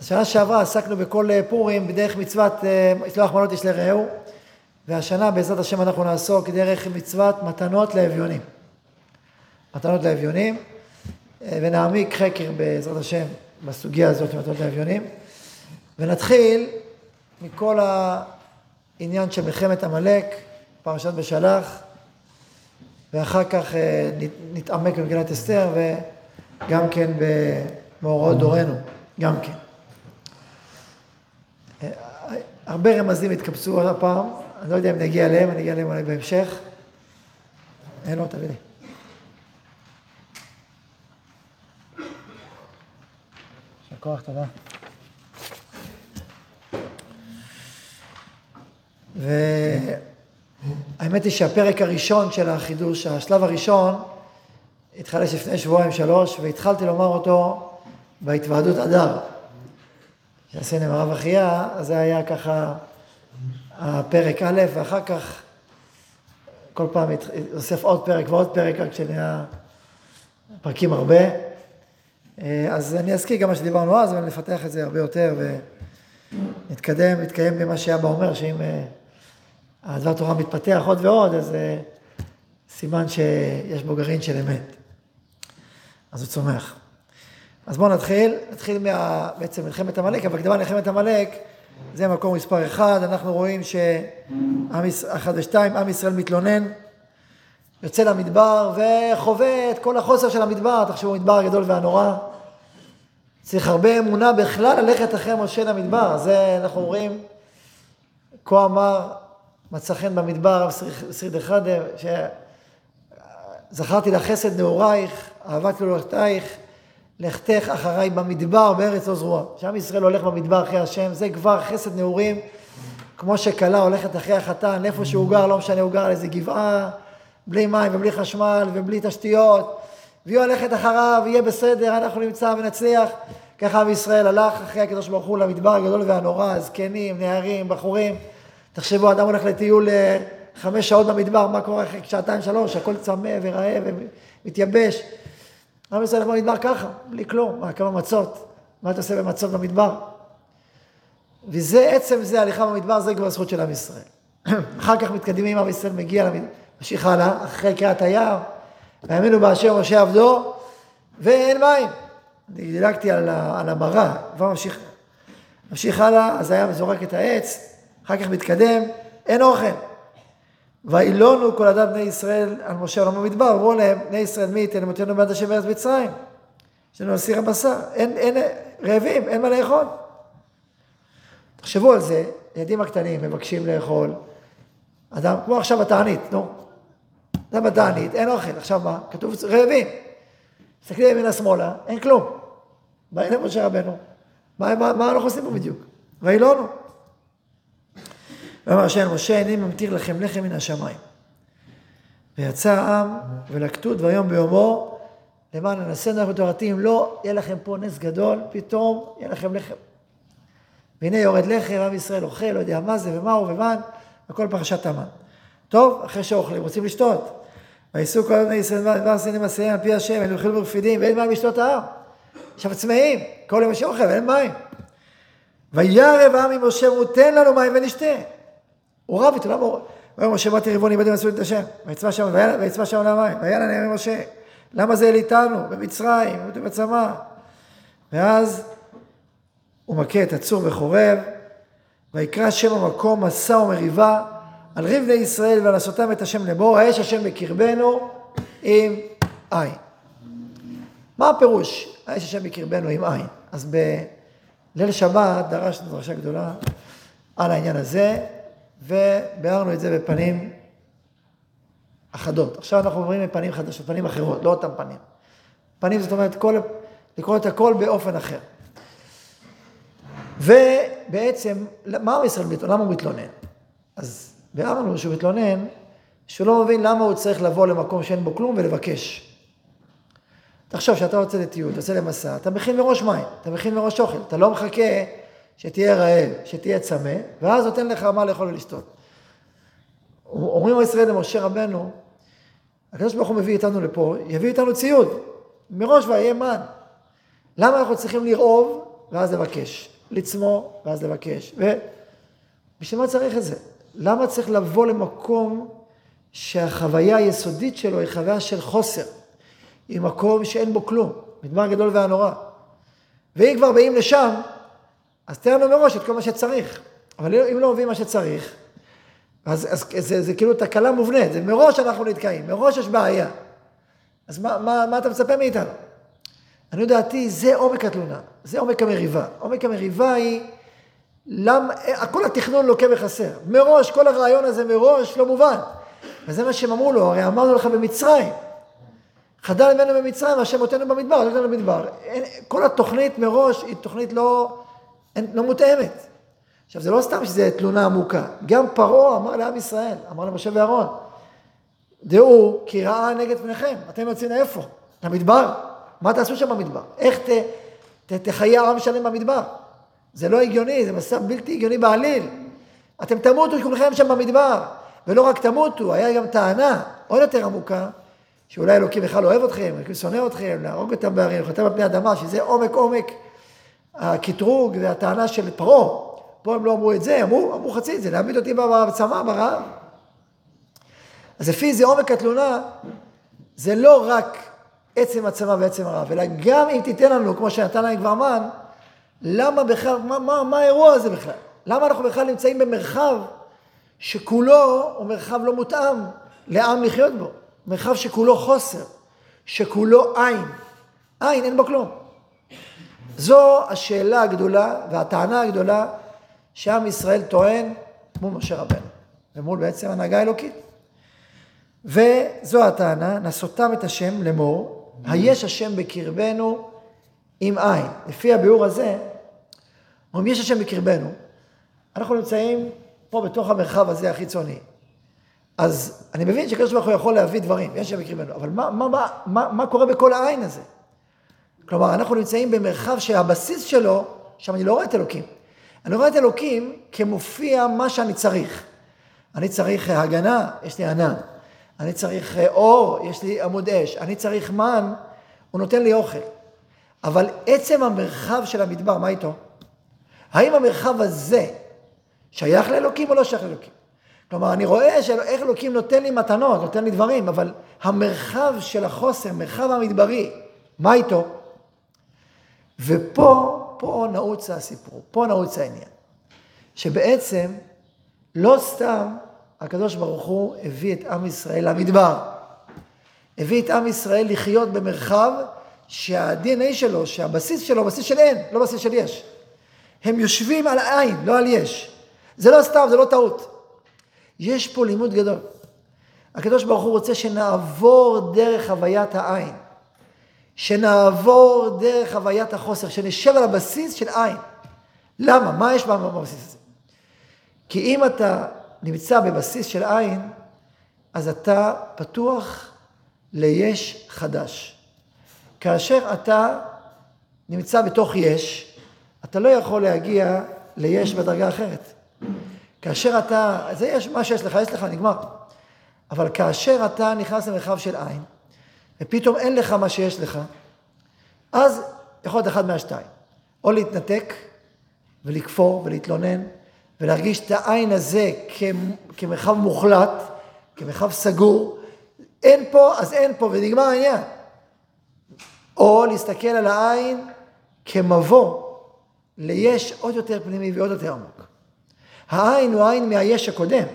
שנה שעברה עסקנו בכל פורים בדרך מצוות לשלוח מנות איש לרעהו, והשנה בעזרת השם אנחנו נעסוק דרך מצוות מתנות לאביונים. מתנות לאביונים, ונעמיק חקר בעזרת השם בסוגיה הזאת של מתנות לאביונים, ונתחיל מכל העניין של מלחמת עמלק, פרשת בשלח, ואחר כך נתעמק במגילת אסתר, וגם כן במאורעות דורנו, גם כן. הרבה רמזים התקבצו הפעם, אני לא יודע אם נגיע אליהם, אני אגיע אליהם אולי בהמשך. אין לו, תביא לי. יישר כוח, תודה. והאמת היא שהפרק הראשון של החידוש, השלב הראשון, התחלש לפני שבועיים שלוש, והתחלתי לומר אותו בהתוועדות אדר. שעשינו עם הרב אחיה, אז זה היה ככה הפרק א', ואחר כך כל פעם התווסף עוד פרק ועוד פרק, רק שנהיה פרקים הרבה. אז אני אזכיר גם מה שדיברנו אז, אבל נפתח את זה הרבה יותר ונתקדם, נתקיים במה שאבא אומר, שאם הדבר תורה מתפתח עוד ועוד, אז סימן שיש בו גרעין של אמת. אז הוא צומח. אז בואו נתחיל, נתחיל מה, בעצם מלחמת עמלק, אבל קדמה מלחמת עמלק, זה מקום מספר אחד, אנחנו רואים שאחד ושתיים, עם ישראל מתלונן, יוצא למדבר וחווה את כל החוסר של המדבר, תחשבו, מדבר הגדול והנורא. צריך הרבה אמונה בכלל ללכת אחרי משה למדבר, זה אנחנו רואים, כה אמר, מצא חן במדבר, שריד אחד, זכרתי לך חסד נעורייך, אהבת גדולתייך, לכתך אחריי במדבר בארץ לא זרועה. שעם ישראל הולך במדבר אחרי השם, זה כבר חסד נעורים, כמו שכלה הולכת אחרי החתן, איפה שהוא גר, לא משנה, הוא גר על איזה גבעה, בלי מים ובלי חשמל ובלי תשתיות, והיא הולכת אחריו, יהיה בסדר, אנחנו נמצא ונצליח. ככה עם ישראל הלך אחרי הקדוש ברוך הוא למדבר הגדול והנורא, זקנים, נערים, בחורים. תחשבו, אדם הולך לטיול אה, חמש שעות במדבר, מה קורה אחרי שעתיים, שלוש, הכל צמא ורעב ומתייבש. עם ישראל הולך במדבר ככה, בלי כלום, מה, כמה מצות, מה אתה עושה במצות במדבר? וזה, עצם זה, הליכה במדבר, זה כבר זכות של עם ישראל. אחר כך מתקדמים, עם ישראל מגיע, ממשיך הלאה, אחרי קריאת היער, והאמינו באשר משה עבדו, ואין מים. אני דילגתי על, על המראה, כבר ממשיך, ממשיך הלאה, אז היה זורק את העץ, אחר כך מתקדם, אין אוכל. וילונו כל עדת בני ישראל על משה עולם במדבר, אמרו להם, בני ישראל מי ייתן למותנו בעד השם בארץ מצרים. יש לנו אסיר הבשר, אין, אין, רעבים, אין מה לאכול. תחשבו על זה, ילדים הקטנים מבקשים לאכול, אדם, כמו עכשיו בתענית, נו. אדם בתענית, אין אוכל, עכשיו מה? כתוב רעבים. מסתכלים ימינה שמאלה, אין כלום. באים למשה רבנו, מה, מה, מה אנחנו עושים פה בדיוק? וילונו. ואמר השם משה, איני ממתיר לכם לחם מן השמיים. ויצא העם ולקטו דברים ביומו, למען ננסנו אנחנו תורתי, אם לא, יהיה לכם פה נס גדול, פתאום יהיה לכם לחם. והנה יורד לחם, עם ישראל אוכל, לא יודע מה זה ומה הוא ומן, הכל פרשת המן. טוב, אחרי שאוכלים, רוצים לשתות. וייסעו כל בני ישראל דבר עשינים עשיהם על פי השם, הם יאכלו ברפידים, ואין מים לשתות העם. עכשיו צמאים, כל יום יש אוכל ואין מים. וירב העם עם משה, הוא תן לנו מים ונשתה. הוא רב איתו, למה הוא... ויאמר משה באתי ריבוני בדים עשו את השם, ויצבע שם, ויצבע שם למים, והיה להם משה, למה זה אל איתנו, במצרים, בצמא. ואז הוא מכה את הצור בחורב, ויקרא שם המקום מסע ומריבה, על ריב בני ישראל ועל עשותם את השם לאמור, האש השם בקרבנו עם עין. מה הפירוש, האש השם בקרבנו עם עין? אז בליל שבת דרשנו דרשה גדולה על העניין הזה, וביארנו את זה בפנים אחדות. עכשיו אנחנו עוברים לפנים חדשות, פנים אחרות, לא אותם פנים. פנים זאת אומרת, כל, לקרוא את הכל באופן אחר. ובעצם, מה עם ישראל מתלונן? למה הוא מתלונן? אז ביארנו שהוא מתלונן, שהוא לא מבין למה הוא צריך לבוא למקום שאין בו כלום ולבקש. תחשוב שאתה יוצא לטיול, אתה יוצא למסע, אתה מכין מראש מים, אתה מכין מראש אוכל, אתה לא מחכה שתהיה רעב, שתהיה צמא, ואז נותן לך מה לאכול ולשתות. אומרים ישראל למשה רבנו, הקדוש ברוך הוא מביא איתנו לפה, יביא איתנו ציוד, מראש ויהיה מן. למה אנחנו צריכים לרעוב ואז לבקש. לצמור, ואז לבקש. ובשביל מה צריך את זה? למה צריך לבוא למקום שהחוויה היסודית שלו היא חוויה של חוסר? היא מקום שאין בו כלום, מדבר גדול והנורא. ואם כבר באים לשם, אז תן לנו מראש את כל מה שצריך. אבל אם לא מביאים מה שצריך, אז, אז זה, זה כאילו תקלה מובנית, זה מראש אנחנו נתקעים, מראש יש בעיה. אז מה, מה, מה אתה מצפה מאיתנו? אני דעתי, זה עומק התלונה, זה עומק המריבה. עומק המריבה היא, למה, כל התכנון לוקה בחסר. מראש, כל הרעיון הזה מראש לא מובן. וזה מה שהם אמרו לו, הרי אמרנו לך במצרים. חדל ממנו במצרים, והשם אותנו במדבר, אותנו במדבר. אין, כל התוכנית מראש היא תוכנית לא, אין, לא מותאמת. עכשיו, זה לא סתם שזו תלונה עמוקה. גם פרעה אמר לעם ישראל, אמר למשה ואהרון, דעו כי רעה נגד פניכם, אתם יוצאים איפה? למדבר. מה תעשו שם במדבר? איך ת, ת, תחיה עם שלם במדבר? זה לא הגיוני, זה מסע בלתי הגיוני בעליל. אתם תמותו כולכם שם במדבר. ולא רק תמותו, היה גם טענה עוד יותר עמוקה, שאולי אלוקים בכלל אוהב אתכם, אלוקים שונא אתכם, להרוג אותם בערים, לחותם על פני אדמה, שזה עומק עומק הקטרוג והטענה של פרעה. פה הם לא אמרו את זה, אמרו, אמרו חצי את זה, להעמיד אותי בצמא, ברעב. אז לפי זה עומק התלונה, זה לא רק עצם הצמא ועצם הרעב, אלא גם אם תיתן לנו, כמו שנתן להם כבר מן, למה בכלל, מה, מה, מה האירוע הזה בכלל? למה אנחנו בכלל נמצאים במרחב שכולו הוא מרחב לא מותאם לעם לחיות בו? מרחב שכולו חוסר, שכולו עין. עין, אין בו כלום. זו השאלה הגדולה והטענה הגדולה שעם ישראל טוען מול משה רבנו, ומול בעצם הנהגה האלוקית. וזו הטענה, נסותם את השם לאמור, היש השם בקרבנו עם עין. לפי הביאור הזה, אומרים יש השם בקרבנו, אנחנו נמצאים פה בתוך המרחב הזה החיצוני. אז אני מבין שקדוש ברוך הוא יכול להביא דברים, יש שם בקרבנו, אבל מה, מה, מה, מה, מה קורה בכל העין הזה? כלומר, אנחנו נמצאים במרחב שהבסיס שלו, שם אני לא רואה את אלוקים. אני רואה את אלוקים כמופיע מה שאני צריך. אני צריך הגנה, יש לי ענן. אני צריך אור, יש לי עמוד אש. אני צריך מן, הוא נותן לי אוכל. אבל עצם המרחב של המדבר, מה איתו? האם המרחב הזה שייך לאלוקים או לא שייך לאלוקים? כלומר, אני רואה של... איך אלוקים נותן לי מתנות, נותן לי דברים, אבל המרחב של החוסר, מרחב המדברי, מה איתו? ופה, פה נעוץ הסיפור, פה נעוץ העניין. שבעצם, לא סתם הקדוש ברוך הוא הביא את עם ישראל למדבר. הביא את עם ישראל לחיות במרחב שה-DNA שלו, שהבסיס שלו, בסיס של אין, לא בסיס של יש. הם יושבים על העין, לא על יש. זה לא סתם, זה לא טעות. יש פה לימוד גדול. הקדוש ברוך הוא רוצה שנעבור דרך חוויית העין. שנעבור דרך חוויית החוסר, שנשב על הבסיס של עין. למה? מה יש בבסיס הזה? כי אם אתה נמצא בבסיס של עין, אז אתה פתוח ליש חדש. כאשר אתה נמצא בתוך יש, אתה לא יכול להגיע ליש בדרגה אחרת. כאשר אתה, זה יש מה שיש לך, יש לך, נגמר. אבל כאשר אתה נכנס למרחב של עין, ופתאום אין לך מה שיש לך, אז יכול להיות אחד מהשתיים. או להתנתק ולכפור ולהתלונן ולהרגיש את העין הזה כמרחב מוחלט, כמרחב סגור. אין פה, אז אין פה ונגמר העניין. או להסתכל על העין כמבוא ליש עוד יותר פנימי ועוד יותר עמוק. העין הוא עין מהיש הקודם,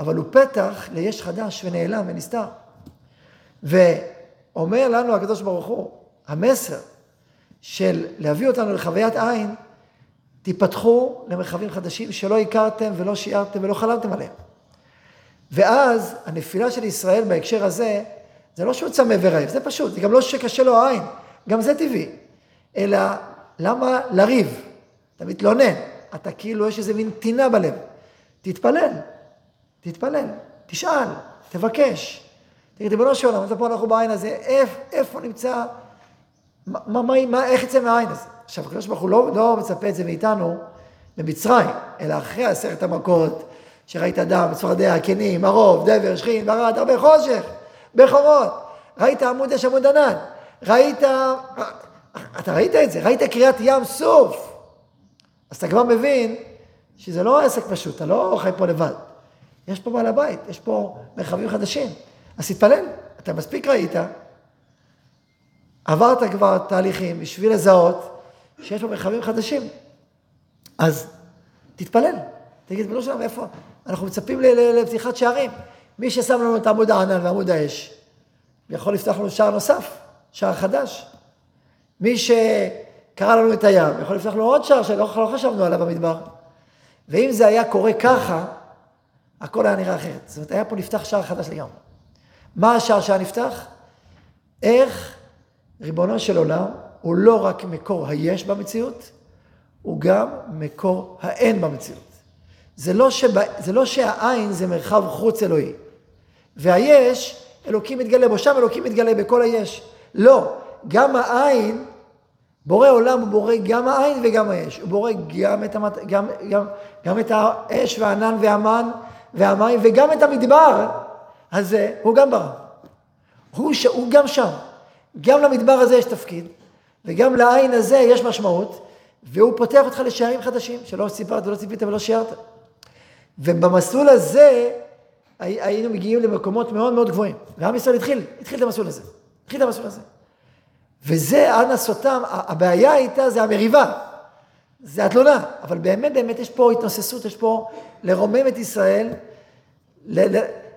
אבל הוא פתח ליש חדש ונעלם ונסתר. ואומר לנו הקדוש ברוך הוא, המסר של להביא אותנו לחוויית עין, תיפתחו למרחבים חדשים שלא הכרתם ולא שיערתם ולא חלמתם עליהם. ואז הנפילה של ישראל בהקשר הזה, זה לא שהוא צמא ורעב, זה פשוט, זה גם לא שקשה לו העין, גם זה טבעי. אלא למה לריב? אתה מתלונן, אתה כאילו, יש איזה מין טינה בלב. תתפלל, תתפלל, תשאל, תבקש. תגיד, ריבונו של עולם, אתה פה אנחנו בעין הזה, איפה, איפה נמצא, מה, מה, מה, איך יצא מהעין הזה? עכשיו, הקדוש ברוך הוא לא, לא מצפה את זה מאיתנו במצרים, אלא אחרי עשרת המכות, שראית דם, צפרדע, כנים, ערוב, דבר, שכין, ברד, הרבה חושך, בכורות. ראית עמוד אש עמוד ענן, ראית אתה ראית את זה, ראית קריאת ים סוף. אז אתה כבר מבין שזה לא עסק פשוט, אתה לא חי פה לבד. יש פה בעל הבית, יש פה מרחבים חדשים. אז תתפלל, אתה מספיק ראית, עברת כבר תהליכים בשביל לזהות שיש פה מרחבים חדשים. אז תתפלל, תגיד, בנו שלנו, איפה? אנחנו מצפים לפתיחת שערים. מי ששם לנו את עמוד הענן ועמוד האש, יכול לפתוח לנו שער נוסף, שער חדש. מי שקרא לנו את הים, יכול לפתוח לנו עוד שער שלא לא חשבנו עליו במדבר. ואם זה היה קורה ככה, הכל היה נראה אחרת. זאת אומרת, היה פה נפתח שער חדש לגמרי. מה השער שהיה נפתח? איך ריבונו של עולם הוא לא רק מקור היש במציאות, הוא גם מקור האין במציאות. זה לא, שבא, זה לא שהעין זה מרחב חוץ אלוהי. והיש, אלוקים מתגלה בו, שם אלוקים מתגלה בכל היש. לא, גם העין, בורא עולם הוא בורא גם העין וגם היש. הוא בורא גם את, המת... גם, גם, גם את האש והענן והמן והמים וגם את המדבר הזה, הוא גם ברא. הוא, ש... הוא גם שם. גם למדבר הזה יש תפקיד, וגם לעין הזה יש משמעות, והוא פותח אותך לשערים חדשים, שלא סיפרת ולא ציפית ולא שיערת. ובמסלול הזה היינו מגיעים למקומות מאוד מאוד גבוהים. ועם ישראל התחיל, התחיל את המסלול הזה. התחיל את המסלול הזה. וזה עד נסותם, הבעיה הייתה, זה המריבה. זה התלונה. אבל באמת, באמת יש פה התנוססות, יש פה לרומם את ישראל,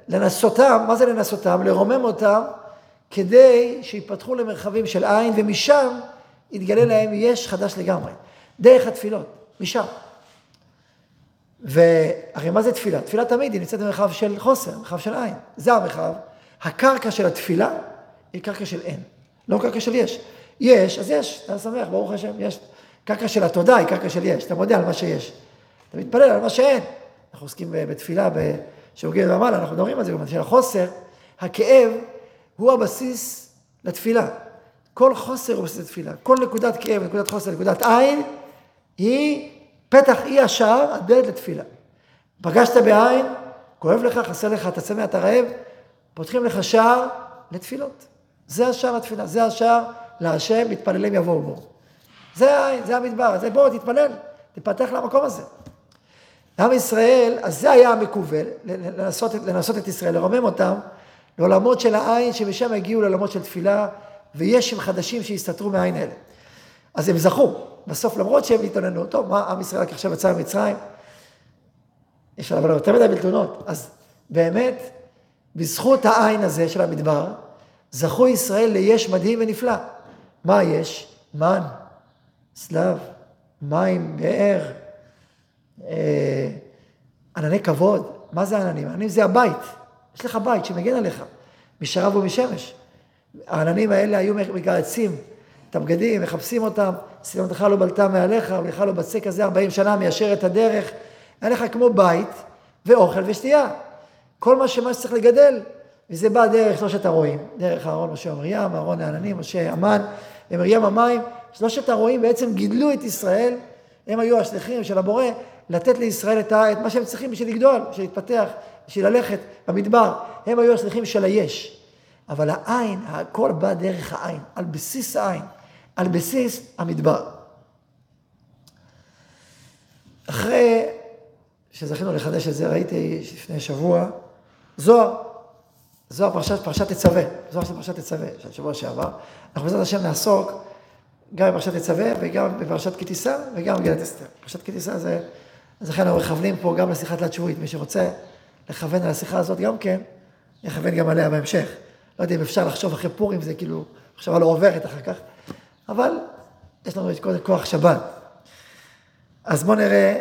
לנסותם, מה זה לנסותם? לרומם אותם, כדי שיפתחו למרחבים של עין, ומשם יתגלה להם יש חדש לגמרי. דרך התפילות, משם. והרי מה זה תפילה? תפילה תמיד היא נמצאת במרחב של חוסר, מרחב של עין. זה המרחב. הקרקע של התפילה היא קרקע של אין, לא קרקע של יש. יש, אז יש, אתה שמח, ברוך השם, יש. קרקע של התודה היא קרקע של יש, אתה מודה על מה שיש. אתה מתפלל על מה שאין. אנחנו עוסקים בתפילה, בשוגג ומעלה, אנחנו מדברים על זה, של החוסר, הכאב הוא הבסיס לתפילה. כל חוסר הוא בסיס לתפילה. כל נקודת כאב, נקודת חוסר, נקודת עין, היא פתח אי השער, הדלת לתפילה. פגשת בעין, כואב לך, חסר לך, אתה צמא, אתה רעב, פותחים לך שער לתפילות. זה השער התפילה, זה השער להשם, מתפללים יבואו בו. זה העין, זה המדבר, זה בוא, תתפלל, תפתח למקום הזה. עם ישראל, אז זה היה המקובל, לנסות, לנסות את ישראל, לרומם אותם לעולמות של העין, שמשם הגיעו לעולמות של תפילה, ויש שם חדשים שהסתתרו מהעין האלה. אז הם זכו, בסוף למרות שהם התלוננו, טוב, מה עם ישראל רק עכשיו יצא ממצרים? יש עליו יותר מדי בלתונות. אז באמת, בזכות העין הזה של המדבר, זכו ישראל ליש מדהים ונפלא. מה יש? מן, סלב, מים, באר, ענני כבוד. מה זה עננים? עננים זה הבית. יש לך בית שמגן עליך, משרב ומשמש. העננים האלה היו מגרצים את הבגדים, מחפשים אותם, סלמתך לא בלטה מעליך, ולך לא בצק הזה 40 שנה, מיישר את הדרך. היה לך כמו בית ואוכל ושתייה. כל מה שמה שצריך לגדל, וזה בא דרך שלושת הרועים, דרך אהרון משה ומרים, אהרון העננים, משה המן ומרים המים. שלושת הרועים בעצם גידלו את ישראל, הם היו השליחים של הבורא, לתת לישראל את, את מה שהם צריכים בשביל לגדול, בשביל להתפתח, בשביל ללכת במדבר. הם היו השליחים של היש. אבל העין, הכל בא דרך העין, על בסיס העין. על בסיס המדבר. אחרי שזכינו לחדש את זה, ראיתי לפני שבוע, זוהר, זוהר פרשת, פרשת תצווה, זוהר של פרשת תצווה, של שבוע שעבר. אנחנו בעזרת השם נעסוק גם בפרשת תצווה וגם בפרשת כי תישא וגם במגילת אסתר. פרשת כי תישא זה, אז לכן אנחנו מכוונים פה גם לשיחת תלת שבועית. מי שרוצה לכוון על השיחה הזאת גם כן, יכוון גם עליה בהמשך. לא יודע אם אפשר לחשוב אחרי פורים, זה כאילו, מחשבה לא עוברת אחר כך. אבל יש לנו את קודם כוח שבת. אז בואו נראה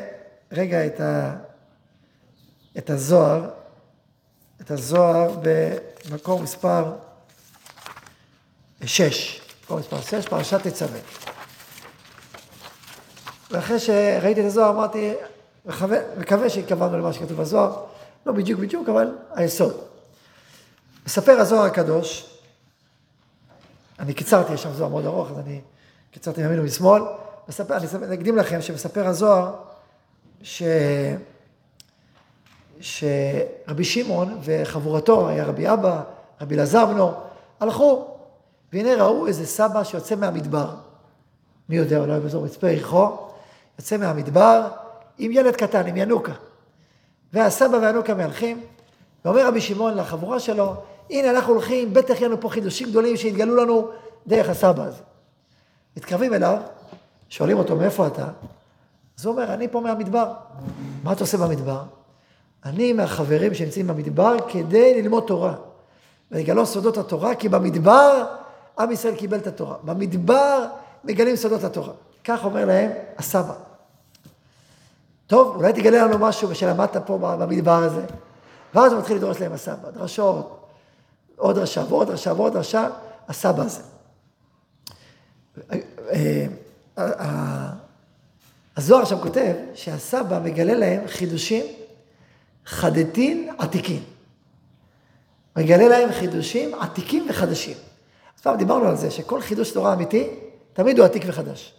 רגע את, ה, את הזוהר, את הזוהר במקור מספר 6, מקור מספר 6, פרשת תצווה. ואחרי שראיתי את הזוהר אמרתי, מקווה, שהתכוונו למה שכתוב בזוהר, לא בדיוק בדיוק, אבל היסוד. מספר הזוהר הקדוש, אני קיצרתי, יש שם זוהר מאוד ארוך, אז אני קיצרתי מימין ומשמאל. מספר, אני אקדים לכם שמספר הזוהר ש... שרבי שמעון וחבורתו, היה רבי אבא, רבי אלעזר בנו, הלכו, והנה ראו איזה סבא שיוצא מהמדבר, מי יודע, אולי באזור מצפה יריחו, יוצא מהמדבר עם ילד קטן, עם ינוקה. והסבא והינוקה מהלכים, ואומר רבי שמעון לחבורה שלו, הנה אנחנו הולכים, בטח יהיו לנו פה חידושים גדולים שהתגלו לנו דרך הסבא הזה. מתקרבים אליו, שואלים אותו, מאיפה אתה? אז הוא אומר, אני פה מהמדבר. מה אתה עושה במדבר? אני מהחברים שנמצאים במדבר כדי ללמוד תורה. ולגלות סודות התורה, כי במדבר עם ישראל קיבל את התורה. במדבר מגלים סודות התורה. כך אומר להם הסבא. טוב, אולי תגלה לנו משהו שלמדת פה במדבר הזה. ואז הוא מתחיל לדרוש להם הסבא, דרשות, עוד דרשה ועוד דרשה ועוד דרשה, הסבא הזה. אה, אה, הזוהר שם כותב שהסבא מגלה להם חידושים חדתין עתיקים. מגלה להם חידושים עתיקים וחדשים. אז פעם דיברנו על זה שכל חידוש תורה אמיתי, תמיד הוא עתיק וחדש.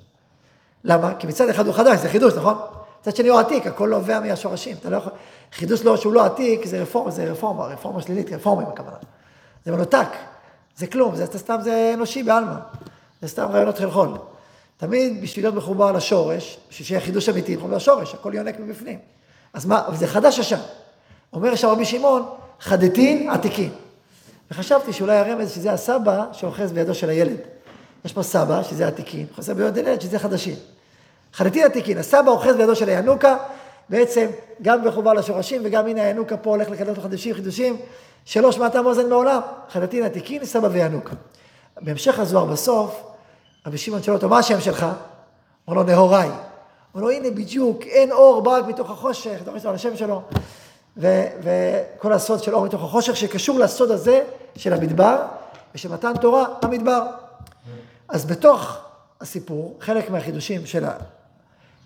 למה? כי מצד אחד הוא חדש, זה חידוש, נכון? מצד שני הוא עתיק, הכל נובע מהשורשים. אתה לא יכול... חידוש לא, שהוא לא עתיק, זה רפורמה, זה רפורמה, רפורמה שלילית, רפורמים הכוונה. זה מנותק, זה כלום, זה סתם, זה אנושי בעלמא. זה סתם רעיונות חלחול. תמיד בשביל להיות מחובר לשורש, בשביל שיהיה חידוש אמיתי, מחובר לשורש, הכל יונק מבפנים. אז מה, זה חדש ישן. אומר שם רבי שמעון, חדתין עתיקין. וחשבתי שאולי הרמז שזה הסבא שאוחז בידו של הילד. יש פה סבא, שזה עתיקין, אוחז בידו של הילד, שזה חדשים. חדתין עתיקין, הסבא אוחז בידו של הינוקה, בעצם גם מחובר לשורשים, וגם הנה הינוקה פה הולך לקדם חדשים, חידושים, שלא שמעתם אוזן מעולם. חדתין עתיקין, סבא וינוקה. בהמשך הזוהר בסוף, רבי שמעון שואל אותו, מה השם שלך? אומר לו, נהוראי. אומר לו, הנה בדיוק, אין אור, בא מתוך החושך, דורש לו על השם שלו. ו- וכל הסוד של אור מתוך החושך, שקשור לסוד הזה של המדבר, ושל מתן תורה, המדבר. אז בתוך הסיפור, חלק מהחידושים של,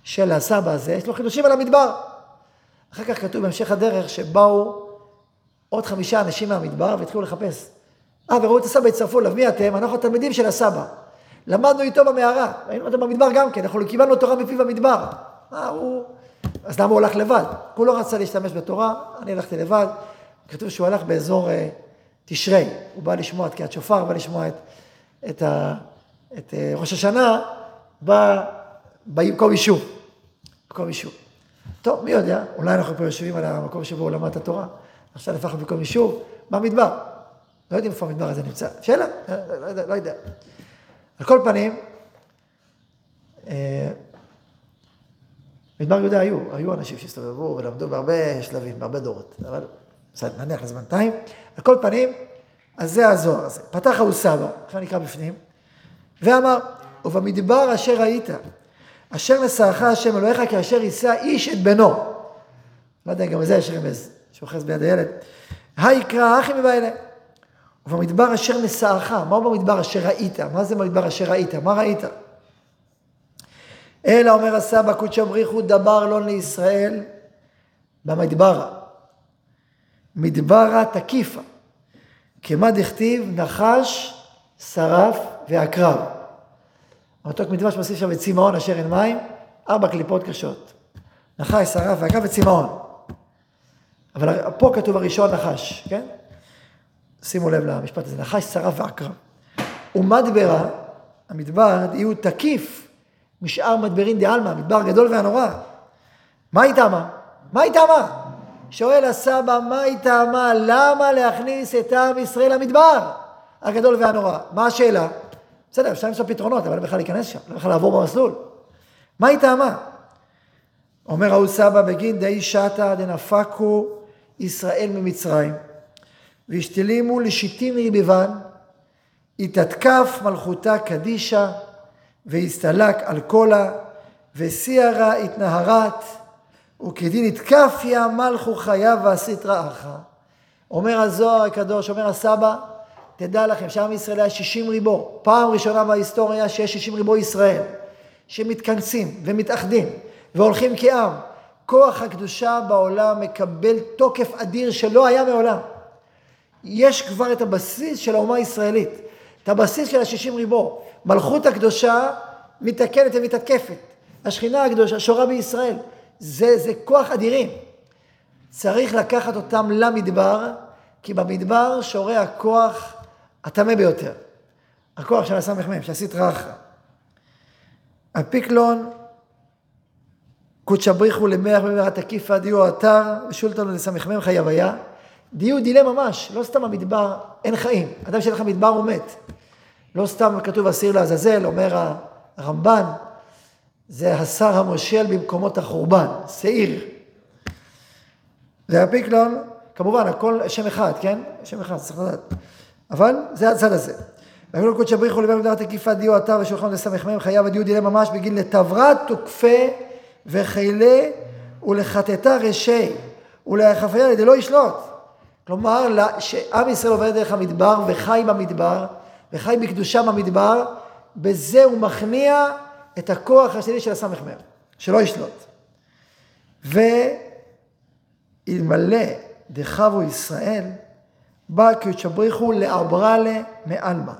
של הסבא הזה, יש לו חידושים על המדבר. אחר כך כתוב בהמשך הדרך שבאו עוד חמישה אנשים מהמדבר והתחילו לחפש. אה, וראו את הסבא, הצטרפו אליו, מי אתם? אנחנו התלמידים של הסבא. למדנו איתו במערה, היינו אותו במדבר גם כן, אנחנו קיבלנו תורה מפיו במדבר. אה, הוא... אז למה הוא הלך לבד? הוא לא רצה להשתמש בתורה, אני הלכתי לבד. כתוב שהוא הלך באזור uh, תשרי, הוא בא לשמוע את תקיעת שופר, בא לשמוע את, את, ה, את uh, ראש השנה, בא במקום יישוב. מקום יישוב. טוב, מי יודע, אולי אנחנו פה יושבים על המקום שבו הוא למד את התורה, עכשיו הפכנו במקום יישוב, במדבר. לא יודעים איפה המדבר הזה נמצא. שאלה, לא, לא, לא, לא יודע. על כל פנים, אה, במדבר יהודה היו, היו אנשים שהסתובבו ולמדו בהרבה שלבים, בהרבה דורות, אבל בסדר, נניח לזמן טיים. על כל פנים, אז זה הזוהר הזה. פתח ההוא סבא, עכשיו נקרא בפנים, ואמר, ובמדבר אשר היית, אשר נשאך השם אלוהיך כאשר יישא איש את בנו. לא יודע, גם לזה יש רמז, שאוחז ביד הילד. היקרא אחי מבעלה. ובמדבר אשר נשאך, מהו במדבר אשר ראית? מה זה במדבר אשר ראית? מה ראית? אלא אומר הסבא קודשא בריחו דבר לא לישראל במדברה. מדברה תקיפה. כמה דכתיב נחש, שרף ועקרב. המתוק מדבש מוסיף שם את צמאון אשר אין מים, ארבע קליפות קשות. נחש, שרף ועקרב וצמאון. אבל פה כתוב הראשון נחש, כן? שימו לב למשפט הזה, נחש, שרף ועקרב. ומדברה, המדבר, יהיו תקיף משאר מדברין דה-עלמא, מדבר גדול והנורא. מה היא טעמה? מה היא טעמה? שואל הסבא, מה היא טעמה? למה להכניס את עם ישראל למדבר הגדול והנורא? מה השאלה? בסדר, אפשר למצוא פתרונות, אבל בכלל להיכנס שם, לא בכלל לעבור במסלול. מה היא טעמה? אומר ההוא סבא בגין די שתא דנפקו ישראל ממצרים, והשתלימו לשיטים מרביבן, התתקף מלכותה קדישה, והסתלק על קולה, וסיירה התנהרת, וכדין יתקפיה מלכו חייו ועשית רעך. אומר הזוהר הקדוש, אומר הסבא, תדע לכם שעם ישראל היה שישים ריבו, פעם ראשונה בהיסטוריה שיש שישים ריבו ישראל, שמתכנסים ומתאחדים והולכים כעם. כוח הקדושה בעולם מקבל תוקף אדיר שלא היה מעולם. יש כבר את הבסיס של האומה הישראלית, את הבסיס של השישים ריבו. מלכות הקדושה מתקנת ומתתקפת. השכינה הקדושה שורה בישראל. זה, זה כוח אדירים. צריך לקחת אותם למדבר, כי במדבר שורה הכוח הטמא ביותר. הכוח של הסמ"ם, של הסטרא אחרא. הפיקלון, קודשא בריחו למח במערת תקיפא דיו אתר ושולטנו לסמ"ם חייב היה. דיו דילה ממש, לא סתם המדבר, אין חיים. אדם שאין לך מדבר הוא מת. לא סתם כתוב אסיר לעזאזל, אומר הרמב"ן, זה השר המושל במקומות החורבן, שעיר. והפיקלון, כמובן, הכל שם אחד, כן? שם אחד, צריך לדעת. אבל זה הצד הזה. ואמרו קודשא בריחו לבין מדינת תקיפה דיו אתר ושולחן לסמ"ם חייב הדיו דילה ממש בגין לתברת תוקפה וחילה ולחטטה רשי ולהחפיה לא ישלוט. כלומר, שעם ישראל עובר דרך המדבר וחי במדבר וחי בקדושה במדבר, בזה הוא מכניע את הכוח השני של הסמ"ם, שלא ישלוט. ואלמלא דחבו ישראל, בא קדשבריחו לאברלה מעלמא.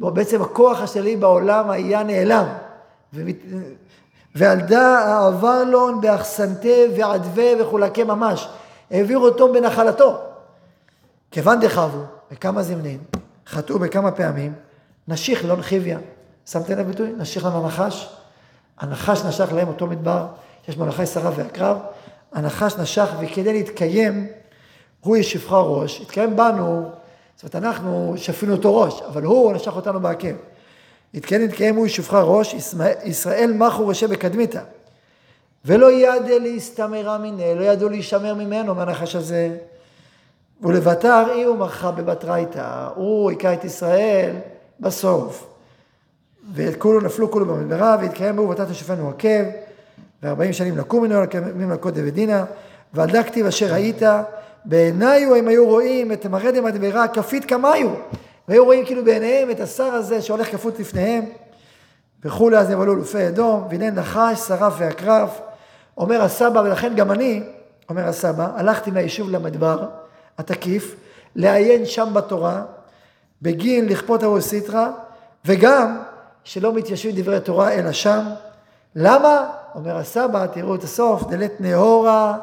בעצם הכוח השני בעולם היה נעלם. ועל דא העברלון באחסנתה ועדווה וחולקי ממש. העבירו אותו בנחלתו. כיוון דחבו, בכמה זמנים, חטאו בכמה פעמים, נשיך לא נחיביה. שמתם לב ביטוי? נשיך לנו הנחש. הנחש נשך להם אותו מדבר, יש בו נחש שרה ועקרב. הנחש נשך, וכדי להתקיים, הוא ישפך ראש. התקיים בנו, זאת אומרת, אנחנו שפינו אותו ראש, אבל הוא נשך אותנו בעקב. התקיים נתקיים הוא ישופך ראש, ישראל מחו ראשי בקדמיתא. ולא ידע להסתמרה מיניה, לא ידעו להישמר ממנו, מהנחש הזה. ולבתר אי הוא מחה בבתרייתא, הוא היכה את ישראל בסוף. וכולו נפלו כולו במדברה, והתקיים בו ובתת השופנו עקב, וארבעים שנים לקום ממנו, לקמים לקוד דבדינה, ועל דא אשר ראית, בעיניו הם היו רואים את מרדם הדברה כפית כמיו. והיו רואים כאילו בעיניהם את השר הזה שהולך כפות לפניהם. וכולי אז נבלו אלופי אדום, והנה נחש, שרף ועקרב. אומר הסבא, ולכן גם אני, אומר הסבא, הלכתי מהיישוב למדבר התקיף, לעיין שם בתורה, בגין לכפות אבו סיטרא, וגם שלא מתיישבים דברי תורה אלא שם. למה? אומר הסבא, תראו את הסוף, דלת נהורה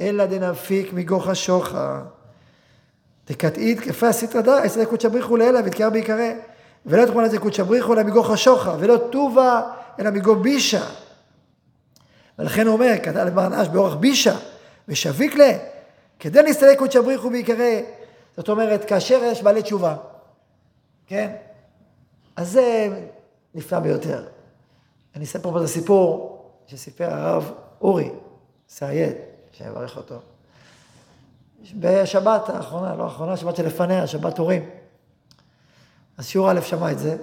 אלא דנפיק מגוך השוחה. דקתאית כפה סטרא דא, אסתר קודשא בריחו לאלה ותקרא בעיקרא. ולא תכונה לזה קודשא בריחו אלא מגוך השוחה, ולא טובה אלא מגו בישה. ולכן הוא אומר, כתב למר נאש באורח בישה, ושביק לה, כדי להסתלק קודשא בריחו בעיקרא. זאת אומרת, כאשר יש בעלי תשובה, כן? אז זה נפלא ביותר. אני אספר פה את הסיפור שסיפר הרב אורי סעייד, שיברך אותו. בשבת האחרונה, לא האחרונה, שבת שלפניה, שבת הורים. אז שיעור א' שמע את זה,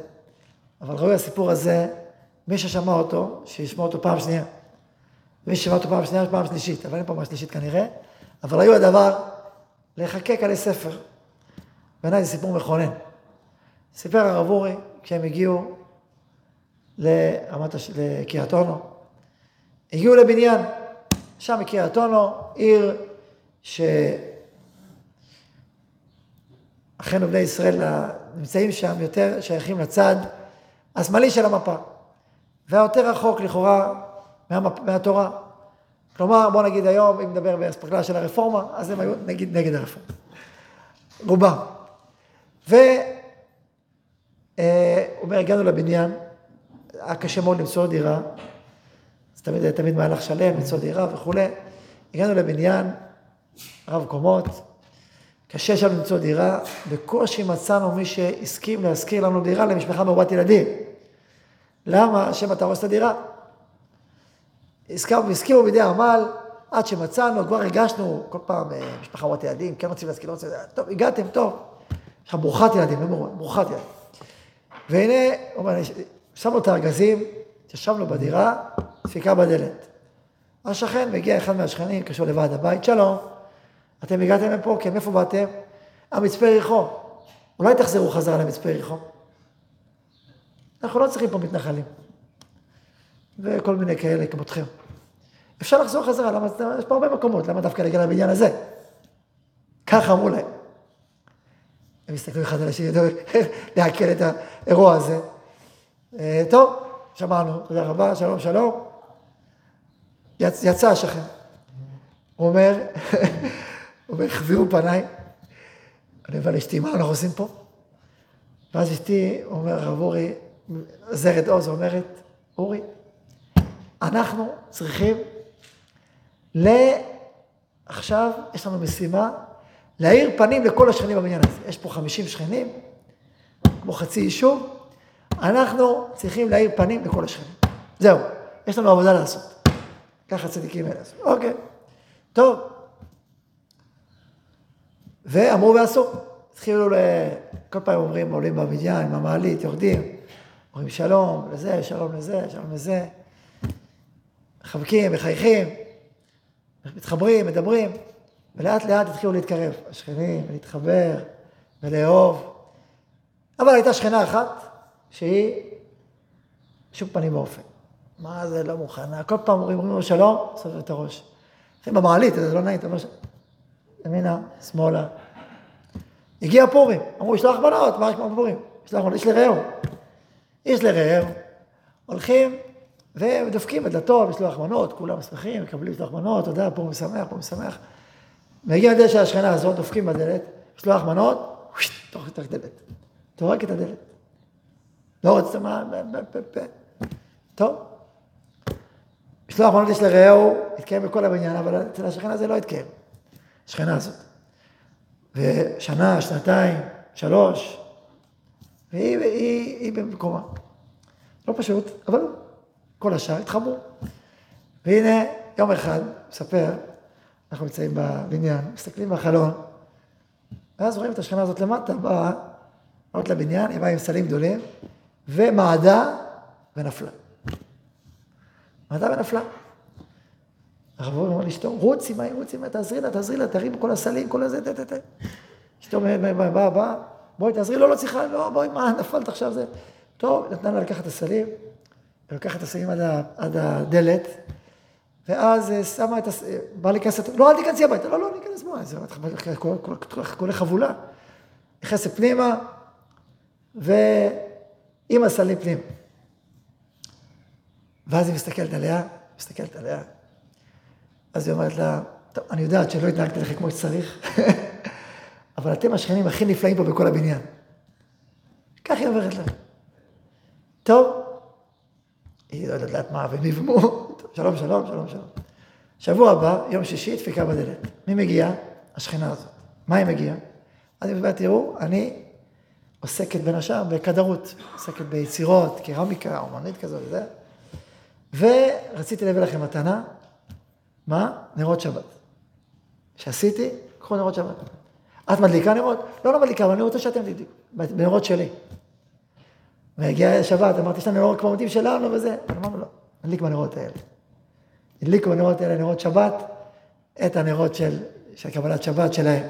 אבל ראוי הסיפור הזה, מי ששמע אותו, שישמע אותו פעם שנייה. מי ששמע אותו פעם שנייה, פעם שלישית, אבל אין פעם שלישית כנראה, אבל ראוי הדבר לחקק עלי ספר. בעיניי זה סיפור מכונן. סיפר הרב אורי, כשהם הגיעו לקריית אונו, הגיעו לבניין, שם בקריית אונו, עיר שאחינו בני ישראל נמצאים שם יותר שייכים לצד השמאלי של המפה, והיותר רחוק לכאורה מהמפ... מהתורה. כלומר, בוא נגיד היום, אם נדבר באספקלריה של הרפורמה, אז הם היו נגיד נגד הרפורמה. רובם. והוא אה, אומר, הגענו לבניין, היה קשה מאוד למצוא דירה, זה תמיד, תמיד מהלך שלם, למצוא דירה וכולי. הגענו לבניין, רב קומות, קשה שם למצוא דירה, בקושי מצאנו מי שהסכים להשכיר לנו דירה למשפחה מרובת ילדים. למה? השם אתה הורס את הדירה. הסכימו בידי עמל, עד שמצאנו, כבר הגשנו כל פעם אה, משפחה מרובת ילדים, כן רוצים להשכיר, לא רוצים, טוב, הגעתם, טוב. יש לך ברוכת ילדים, לא ברוכת ילדים. והנה, שמנו את הארגזים, ישבנו בדירה, דפיקה בדלת. השכן, מגיע אחד מהשכנים, קשור לוועד הבית, שלום. אתם הגעתם לפה, כן, מאיפה באתם? המצפה יריחו. אולי תחזרו חזרה למצפה יריחו. אנחנו לא צריכים פה מתנחלים. וכל מיני כאלה כמותכם. אפשר לחזור חזרה, למה, יש פה הרבה מקומות, למה דווקא להגיע לבניין הזה? ככה אמרו להם. הם הסתכלו אחד על השני, להקל את האירוע הזה. אה, טוב, שמענו, תודה רבה, שלום, שלום. יצא השכן. הוא אומר, הוא אומר, החביאו פניי. אני אומר לאשתי, מה אנחנו עושים פה? ואז אשתי, אומר, הרב אורי, עזרת עוז אומרת, אורי, אנחנו צריכים ל... עכשיו יש לנו משימה להאיר פנים לכל השכנים בבניין הזה. יש פה 50 שכנים, כמו חצי יישוב, אנחנו צריכים להאיר פנים לכל השכנים. זהו, יש לנו עבודה לעשות. ככה צדיקים אלה עשו. אוקיי, טוב. ואמרו ועשו. התחילו, ל... כל פעם אומרים, עולים בבניין, עם המעלית, יורדים, אומרים שלום לזה, שלום לזה, שלום לזה. מחבקים, מחייכים, מתחברים, מדברים, ולאט לאט התחילו להתקרב, השכנים, להתחבר ולאהוב. אבל הייתה שכנה אחת שהיא שום פנים ואופן. מה זה לא מוכנה? כל פעם אומרים, לו שלום, סובב את הראש. אחי, במעלית, זה לא נעים, אתה אומר ש... ימינה, שמאלה. הגיע פורים, אמרו, יש לך בנות, מה יש כמו פורים? יש לך בנות, איש לרעהו. איש לרעהו, הולכים ודופקים בדלתות, לשלוח מנות, כולם שמחים, מקבלים לשלוח מנות, אתה יודע, פורים משמח, פורים משמח. מגיע הדלת של השכנה הזאת, דופקים בדלת, לשלוח מנות, תוך את הדלת. טורק את הדלת. לא רצית מה... טוב. משלוח מנות יש לרעהו, התקיים בכל הבניין, אבל אצל השכנה הזה לא התקיים. השכנה הזאת. ושנה, שנתיים, שלוש, והיא, והיא, היא במקומה. לא פשוט, אבל כל השאר התחברו. והנה, יום אחד, מספר, אנחנו נמצאים בבניין, מסתכלים בחלון, ואז רואים את השכנה הזאת למטה, באה, עלות לבניין, היא באה עם סלים גדולים, ומעדה, ונפלה. מעדה ונפלה. הרב אורי אמר לאשתו, רוצי, מה היא רוצי, תעזרי לה, תעזרי לה, תרים כל הסלים, כל הזה, תה, תה, תה. אשתו באה, באה, בואי תעזרי, לא, לא צריכה, לא, בואי, מה, נפלת עכשיו זה. טוב, נתנה לה לקחת את הסלים, ולקחת את הסלים עד, עד הדלת, ואז אה, שמה את הסלים, בא להיכנס, לא, אל תיכנסי הביתה, לא, לא, אני אכנס, בואי, זה כולי חבולה. נכנסת פנימה, ועם הסלים פנימה. ואז היא מסתכלת עליה, מסתכלת עליה, אז היא אומרת לה, טוב, אני יודעת שלא התנהגתי לכם כמו שצריך, אבל אתם השכנים הכי נפלאים פה בכל הבניין. כך היא אומרת לה. טוב, היא לא יודעת מה, ונבמו, שלום, שלום, שלום, שלום. שבוע הבא, יום שישי, דפיקה בדלת. מי מגיע? השכנה הזאת. מה היא מגיעה? אז היא אומרת, תראו, אני עוסקת בין השאר בכדרות, עוסקת ביצירות, קרמיקה, אומנית כזאת וזה, ורציתי להביא לכם מתנה, מה? נרות שבת. שעשיתי, קחו נרות שבת. את מדליקה נרות? לא, לא מדליקה, אבל אני רוצה שאתם תדליקו, בנרות שלי. והגיעה שבת, אמרתי, יש לנו נרות כמו עומדים שלנו וזה. אמרנו, לא, נדליק בנרות האלה. הדליקו בנרות האלה נרות שבת, את הנרות של, של קבלת שבת שלהם.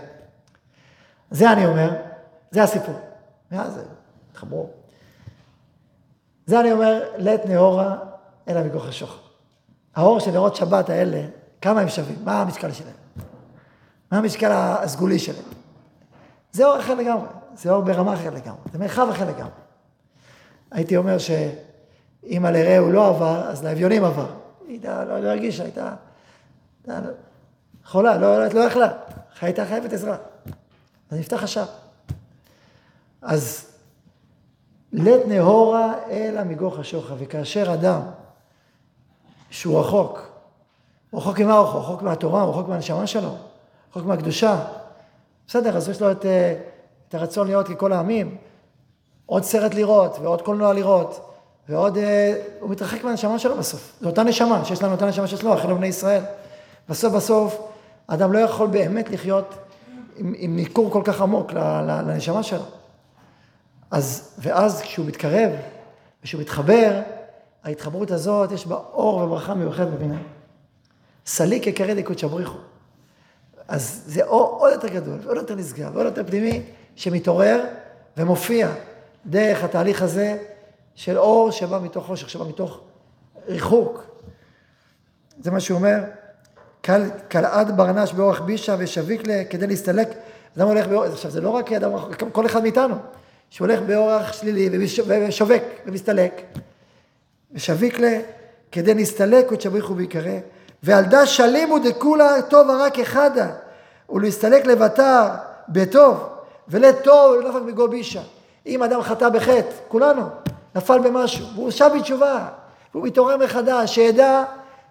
זה אני אומר, זה הסיפור. מאז זה, התחברו. זה אני אומר, לית נאורה אלא מכוח השוחר. האור של נרות שבת האלה, כמה הם שווים? מה המשקל שלהם? מה המשקל הסגולי שלהם? זה אור אחר לגמרי, זה אור ברמה אחרת לגמרי, זה מרחב אחר לגמרי. הייתי אומר שאם על הרעהו לא עבר, אז לאביונים עבר. היא לא, לא הרגישה, הייתה, חולה, לא, לא יכלה, הייתה חייבת עזרה. אז נפתח השער. אז לית נהורה אלא מגוך השוחר, וכאשר אדם שהוא רחוק, רחוק ממה הוא רחוק? רחוק מהתורה, רחוק מהנשמה שלו, רחוק מהקדושה. בסדר, אז יש לו את, אה, את הרצון להיות ככל העמים, עוד סרט לראות, ועוד קולנוע לראות, ועוד, אה, הוא מתרחק מהנשמה שלו בסוף. זו אותה נשמה, שיש לנו אותה נשמה שיש לו, אחינו בני ישראל. בסוף בסוף, אדם לא יכול באמת לחיות עם, עם ניכור כל כך עמוק לנשמה שלו. אז, ואז כשהוא מתקרב, כשהוא מתחבר, ההתחברות הזאת, יש בה אור וברכה מיוחדת בבינה. סליק יקרא דקות בריחו. אז זה אור עוד יותר גדול, ועוד יותר נשגב, ועוד יותר פנימי, שמתעורר ומופיע דרך התהליך הזה של אור שבא מתוך חושך, שבא מתוך ריחוק. זה מה שהוא אומר, קלעד ברנש באורך בישה ושביק לה כדי להסתלק. אדם הולך באורך, עכשיו זה לא רק אדם, כל אחד מאיתנו, שהולך באורח שלילי ושובק ומסתלק. ושביק לה כדי נסתלק עוד שבריחו ויקרא. ועלדה שלימו דכולה טוב רק אחדה, ולהסתלק לבטר בטוב, ולטוב לא רק מגו בישה. אם אדם חטא בחטא, כולנו, נפל במשהו, והוא שב בתשובה, והוא מתעורר מחדש, שידע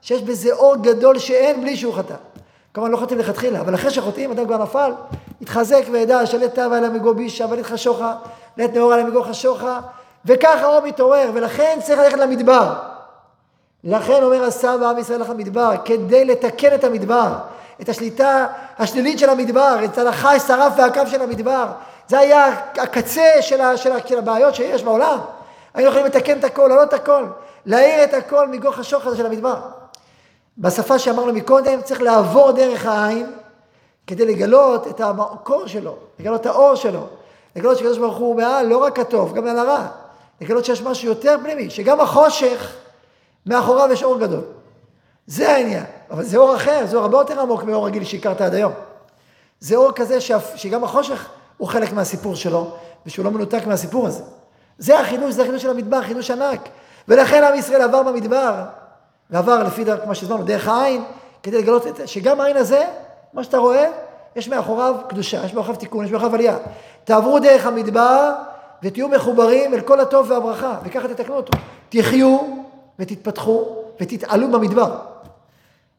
שיש בזה אור גדול שאין בלי שהוא חטא. כמובן לא חוטאים לכתחילה, אבל אחרי שחוטאים, אדם כבר נפל, יתחזק וידע שלית תאווה אלא מגו בישה ולית לית נאורה אלא מגו חשוכה, וככה האור מתעורר, ולכן צריך ללכת למדבר. לכן אומר הסבא עם ישראל לך מדבר, כדי לתקן את המדבר, את השליטה השלילית של המדבר, את הלכה שרף והקו של המדבר. זה היה הקצה של, ה, של, ה, של הבעיות שיש בעולם. היינו יכולים לתקן את הכל, להעלות את הכל, להאיר את הכל מגוח השוח הזה של המדבר. בשפה שאמרנו מקודם, צריך לעבור דרך העין כדי לגלות את המקור שלו, לגלות את האור שלו, לגלות שקדוש ברוך הוא מעל לא רק הטוב, גם על הרע, לגלות שיש משהו יותר פנימי, שגם החושך, מאחוריו יש אור גדול. זה העניין, אבל זה אור אחר, זה אור הרבה יותר עמוק מאור רגיל שהכרת עד היום. זה אור כזה שגם החושך הוא חלק מהסיפור שלו, ושהוא לא מנותק מהסיפור הזה. זה החידוש, זה החידוש של המדבר, חידוש ענק. ולכן עם ישראל עבר במדבר, ועבר לפי דרך, כמו שהזמנו, דרך העין, כדי לגלות את, שגם העין הזה, מה שאתה רואה, יש מאחוריו קדושה, יש מאחוריו תיקון, יש מאחוריו עלייה. תעברו דרך המדבר ותהיו מחוברים אל כל הטוב והברכה, וככה תתקנו אותו. תחיו ותתפתחו ותתעלו במדבר.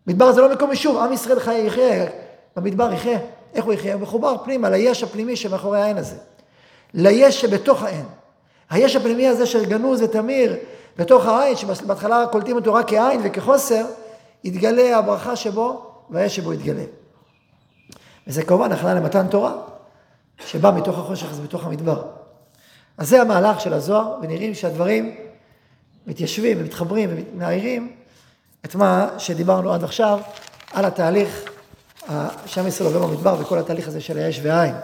מדבר זה לא מקום יישוב, עם ישראל חי, יחיה, במדבר יחיה. איך הוא יחיה? הוא מחובר פנימה ליש הפנימי שמאחורי העין הזה. ליש שבתוך העין. היש הפנימי הזה של גנוז ותמיר בתוך העין, שבהתחלה קולטים אותו רק כעין וכחוסר, יתגלה הברכה שבו והיש שבו יתגלה. וזה כמובן הכנה למתן תורה, שבא מתוך החושך הזה, בתוך המדבר. אז זה המהלך של הזוהר, ונראים שהדברים מתיישבים ומתחברים ומאיירים את מה שדיברנו עד עכשיו על התהליך שעם ישראל עובר במדבר וכל התהליך הזה של האש והעין.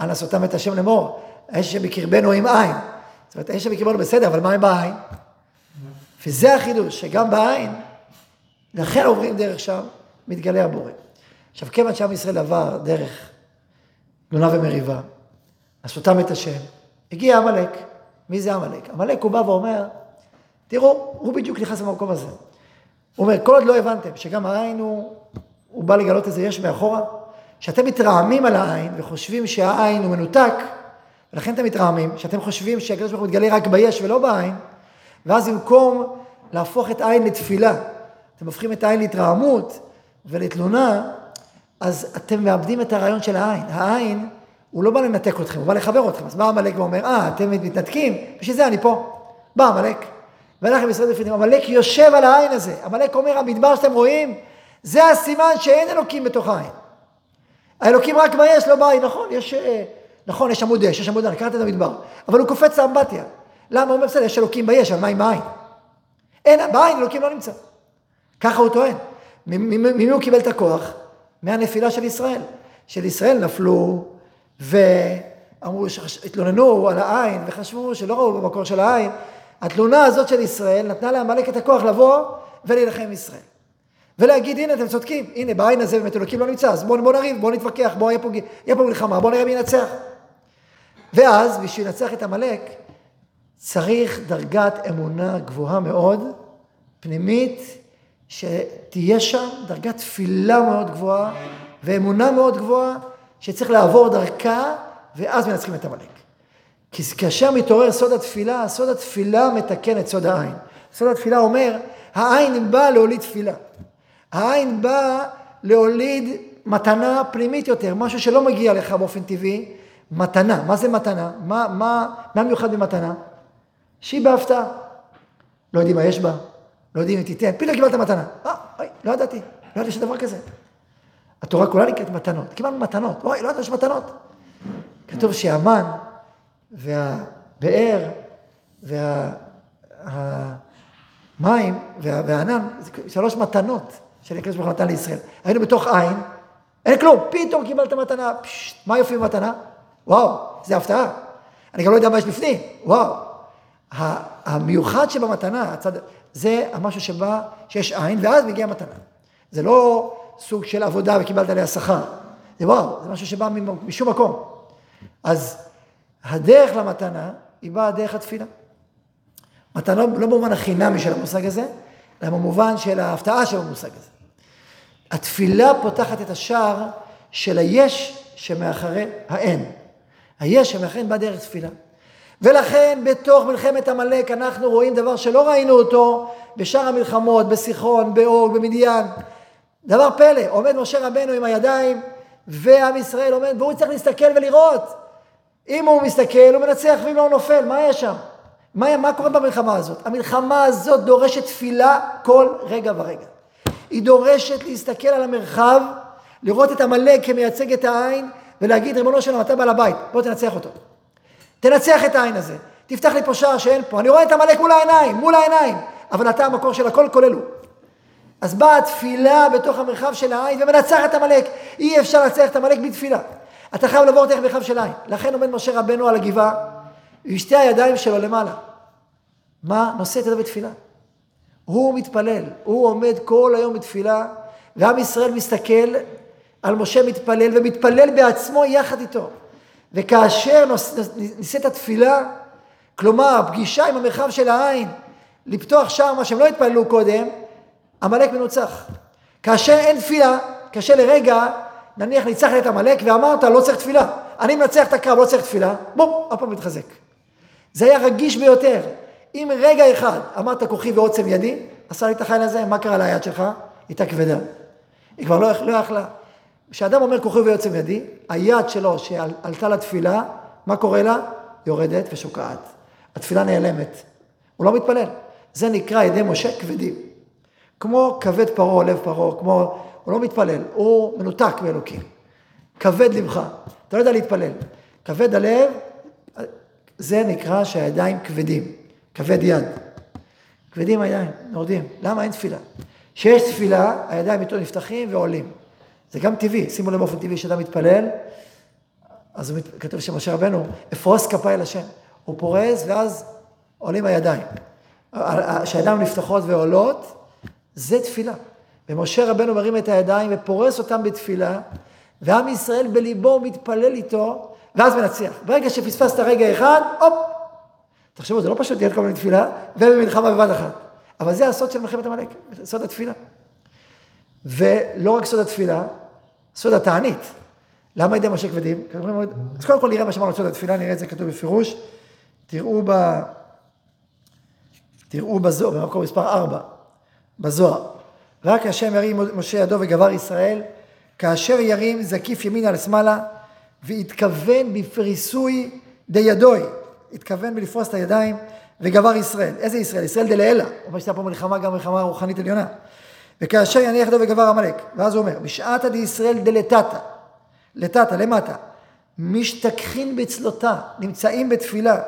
אנא סותם את השם לאמור, האש שבקרבנו עם עין. זאת אומרת, האש שבקרבנו בסדר, אבל מה עם בעין? וזה החידוש, שגם בעין, לכן עוברים דרך שם, מתגלה הבורא. עכשיו, כיוון שעם ישראל עבר דרך תלונה ומריבה, עשותם את השם, הגיע עמלק. מי זה עמלק? עמלק הוא בא ואומר, תראו, הוא בדיוק נכנס למקום הזה. הוא אומר, כל עוד לא הבנתם שגם העין הוא, הוא בא לגלות איזה יש מאחורה, שאתם מתרעמים על העין וחושבים שהעין הוא מנותק, ולכן אתם מתרעמים, שאתם חושבים שהקדוש ברוך הוא מתגלה רק ביש ולא בעין, ואז במקום להפוך את העין לתפילה, אתם הופכים את העין להתרעמות ולתלונה, אז אתם מאבדים את הרעיון של העין. העין, הוא לא בא לנתק אתכם, הוא בא לחבר אתכם. אז בא עמלק ואומר, אה, אתם מתנתקים? בשביל זה אני פה. בא עמלק, והלך עם ישראל בפנים. עמלק יושב על העין הזה. עמלק אומר, המדבר שאתם רואים, זה הסימן שאין אלוקים בתוך העין. האלוקים רק ביש, לא בעין. נכון, יש, אה, נכון, יש עמוד אש, יש עמוד אש, קראת את המדבר. אבל הוא קופץ לאמבטיה. למה? הוא אומר, בסדר, יש אלוקים ביש, אבל מה עם העין? אין, בעין אלוקים לא נמצא. ככה הוא טוען. ממי הוא קיבל את הכוח? מהנפילה של ישראל. של ישראל נפלו ואמרו, התלוננו על העין וחשבו שלא ראו במקור של העין. התלונה הזאת של ישראל נתנה לעמלק את הכוח לבוא ולהילחם עם ישראל. ולהגיד, הנה, אתם צודקים, הנה, בעין הזה באמת אלוקים לא נמצא, אז בואו בוא נריב, בואו נתווכח, בואו, יהיה פה, מלחמה, בואו נראה מי ינצח. ואז, בשביל לנצח את עמלק, צריך דרגת אמונה גבוהה מאוד, פנימית, שתהיה שם דרגת תפילה מאוד גבוהה ואמונה מאוד גבוהה, שצריך לעבור דרכה, ואז מנצחים את עמלק. כי כאשר מתעורר סוד התפילה, סוד התפילה מתקן את סוד העין. סוד התפילה אומר, העין באה להוליד תפילה. העין באה להוליד מתנה פנימית יותר, משהו שלא מגיע לך באופן טבעי, מתנה. מה זה מתנה? מה, מה, מה מיוחד במתנה? שהיא בהפתעה. לא יודעים מה יש בה, לא יודעים אם תיתן, פתאום קיבלת מתנה. אה, אוי, לא ידעתי, לא ידעתי שדבר כזה. התורה כולה נקראת מתנות, קיבלנו מתנות, אוי, לא ידעתי שיש מתנות. כתוב שהמן והבאר והמים והענן, זה שלוש מתנות שהקדוש ברוך הוא נתן לישראל. היינו בתוך עין, אין כלום, פתאום קיבלת מתנה, פשט, מה יופי במתנה? וואו, זה הפתעה. אני גם לא יודע מה יש בפנים, וואו. המיוחד שבמתנה, הצד, זה המשהו שבא, שיש עין, ואז מגיעה מתנה. זה לא סוג של עבודה וקיבלת עליה שכר. זה וואו, זה משהו שבא משום מקום. אז הדרך למתנה היא באה דרך התפילה. מתנה לא במובן החינמי של המושג הזה, אלא במובן של ההפתעה של המושג הזה. התפילה פותחת את השער של היש שמאחרי האין. היש שמאחרי האין בא דרך תפילה. ולכן בתוך מלחמת עמלק אנחנו רואים דבר שלא ראינו אותו בשאר המלחמות, בסיחון, באוג, במדיין. דבר פלא, עומד משה רבנו עם הידיים, ועם ישראל עומד, והוא צריך להסתכל ולראות. אם הוא מסתכל, הוא מנצח, ואם לא, הוא נופל. מה יש שם? מה, מה קורה במלחמה הזאת? המלחמה הזאת דורשת תפילה כל רגע ורגע. היא דורשת להסתכל על המרחב, לראות את עמלק כמייצג את העין, ולהגיד, ריבונו שלנו, אתה בעל הבית, בוא תנצח אותו. תנצח את העין הזה. תפתח לי פה שער שאין פה. אני רואה את עמלק מול העיניים, מול העיניים. אבל אתה המקור של הכל, כולל הוא. אז באה התפילה בתוך המרחב של העין ומנצח את עמלק. אי אפשר לנצח את עמלק בלי תפילה. אתה חייב לעבור דרך מרחב של עין. לכן עומד משה רבנו על הגבעה, עם שתי הידיים שלו למעלה. מה? נושא את ידו בתפילה. הוא מתפלל, הוא עומד כל היום בתפילה, ועם ישראל מסתכל על משה מתפלל, ומתפלל בעצמו יחד איתו. וכאשר נישאת התפילה, כלומר, פגישה עם המרחב של העין, לפתוח שער מה שהם לא התפללו קודם, עמלק מנוצח. כאשר אין תפילה, כאשר לרגע, נניח ניצחת את עמלק ואמרת, לא צריך תפילה. אני מנצח את הקרב, לא צריך תפילה, בום, עוד פעם מתחזק. זה היה רגיש ביותר. אם רגע אחד אמרת כוחי ועוצם ידי, עשה לי את החייל הזה, מה קרה ליד שלך? הייתה כבדה. היא כבר לא, לא יכלה. כשאדם אומר כוחי ועוצם ידי, היד שלו שעלתה לתפילה, מה קורה לה? יורדת ושוקעת. התפילה נעלמת. הוא לא מתפלל. זה נקרא ידי משה כבדים. כמו כבד פרעה, לב פרעה, כמו, הוא לא מתפלל, הוא מנותק מאלוקים. כבד לבך, אתה לא יודע להתפלל. כבד הלב, זה נקרא שהידיים כבדים, כבד יד. כבדים הידיים, יורדים. למה אין תפילה? כשיש תפילה, הידיים איתו נפתחים ועולים. זה גם טבעי, שימו לב באופן טבעי שאדם מתפלל, אז הוא כתוב שמשה רבנו, אפרוס כפיי אל השם. הוא פורס ואז עולים הידיים. כשהידיים נפתחות ועולות, זה תפילה. ומשה רבנו מרים את הידיים ופורס אותם בתפילה, ועם ישראל בליבו מתפלל איתו, ואז מנצח. ברגע שפספסת רגע אחד, הופ! תחשבו, זה לא פשוט להיות כל מיני תפילה, ובמלחמה בבת אחת. אבל זה הסוד של מלחמת עמלק, סוד התפילה. ולא רק סוד התפילה, סוד התענית. למה ידי משה כבדים? אז קודם כל נראה מה שאמרנו סוד התפילה, נראה את זה כתוב בפירוש. תראו ב... תראו בזוהר, במקום מספר 4, בזוהר. רק השם ירים משה ידו וגבר ישראל, כאשר ירים זקיף ימינה לשמאלה, והתכוון בפריסוי דידוי, התכוון בלפרוס את הידיים, וגבר ישראל. איזה ישראל? ישראל דלעילא. הוא אומר שהייתה פה מלחמה, גם מלחמה רוחנית עליונה. וכאשר יניח ידו וגבר עמלק, ואז הוא אומר, בשעתא דישראל דלתתא, לתתא, למטה, משתכחין בצלותה, נמצאים בתפילה,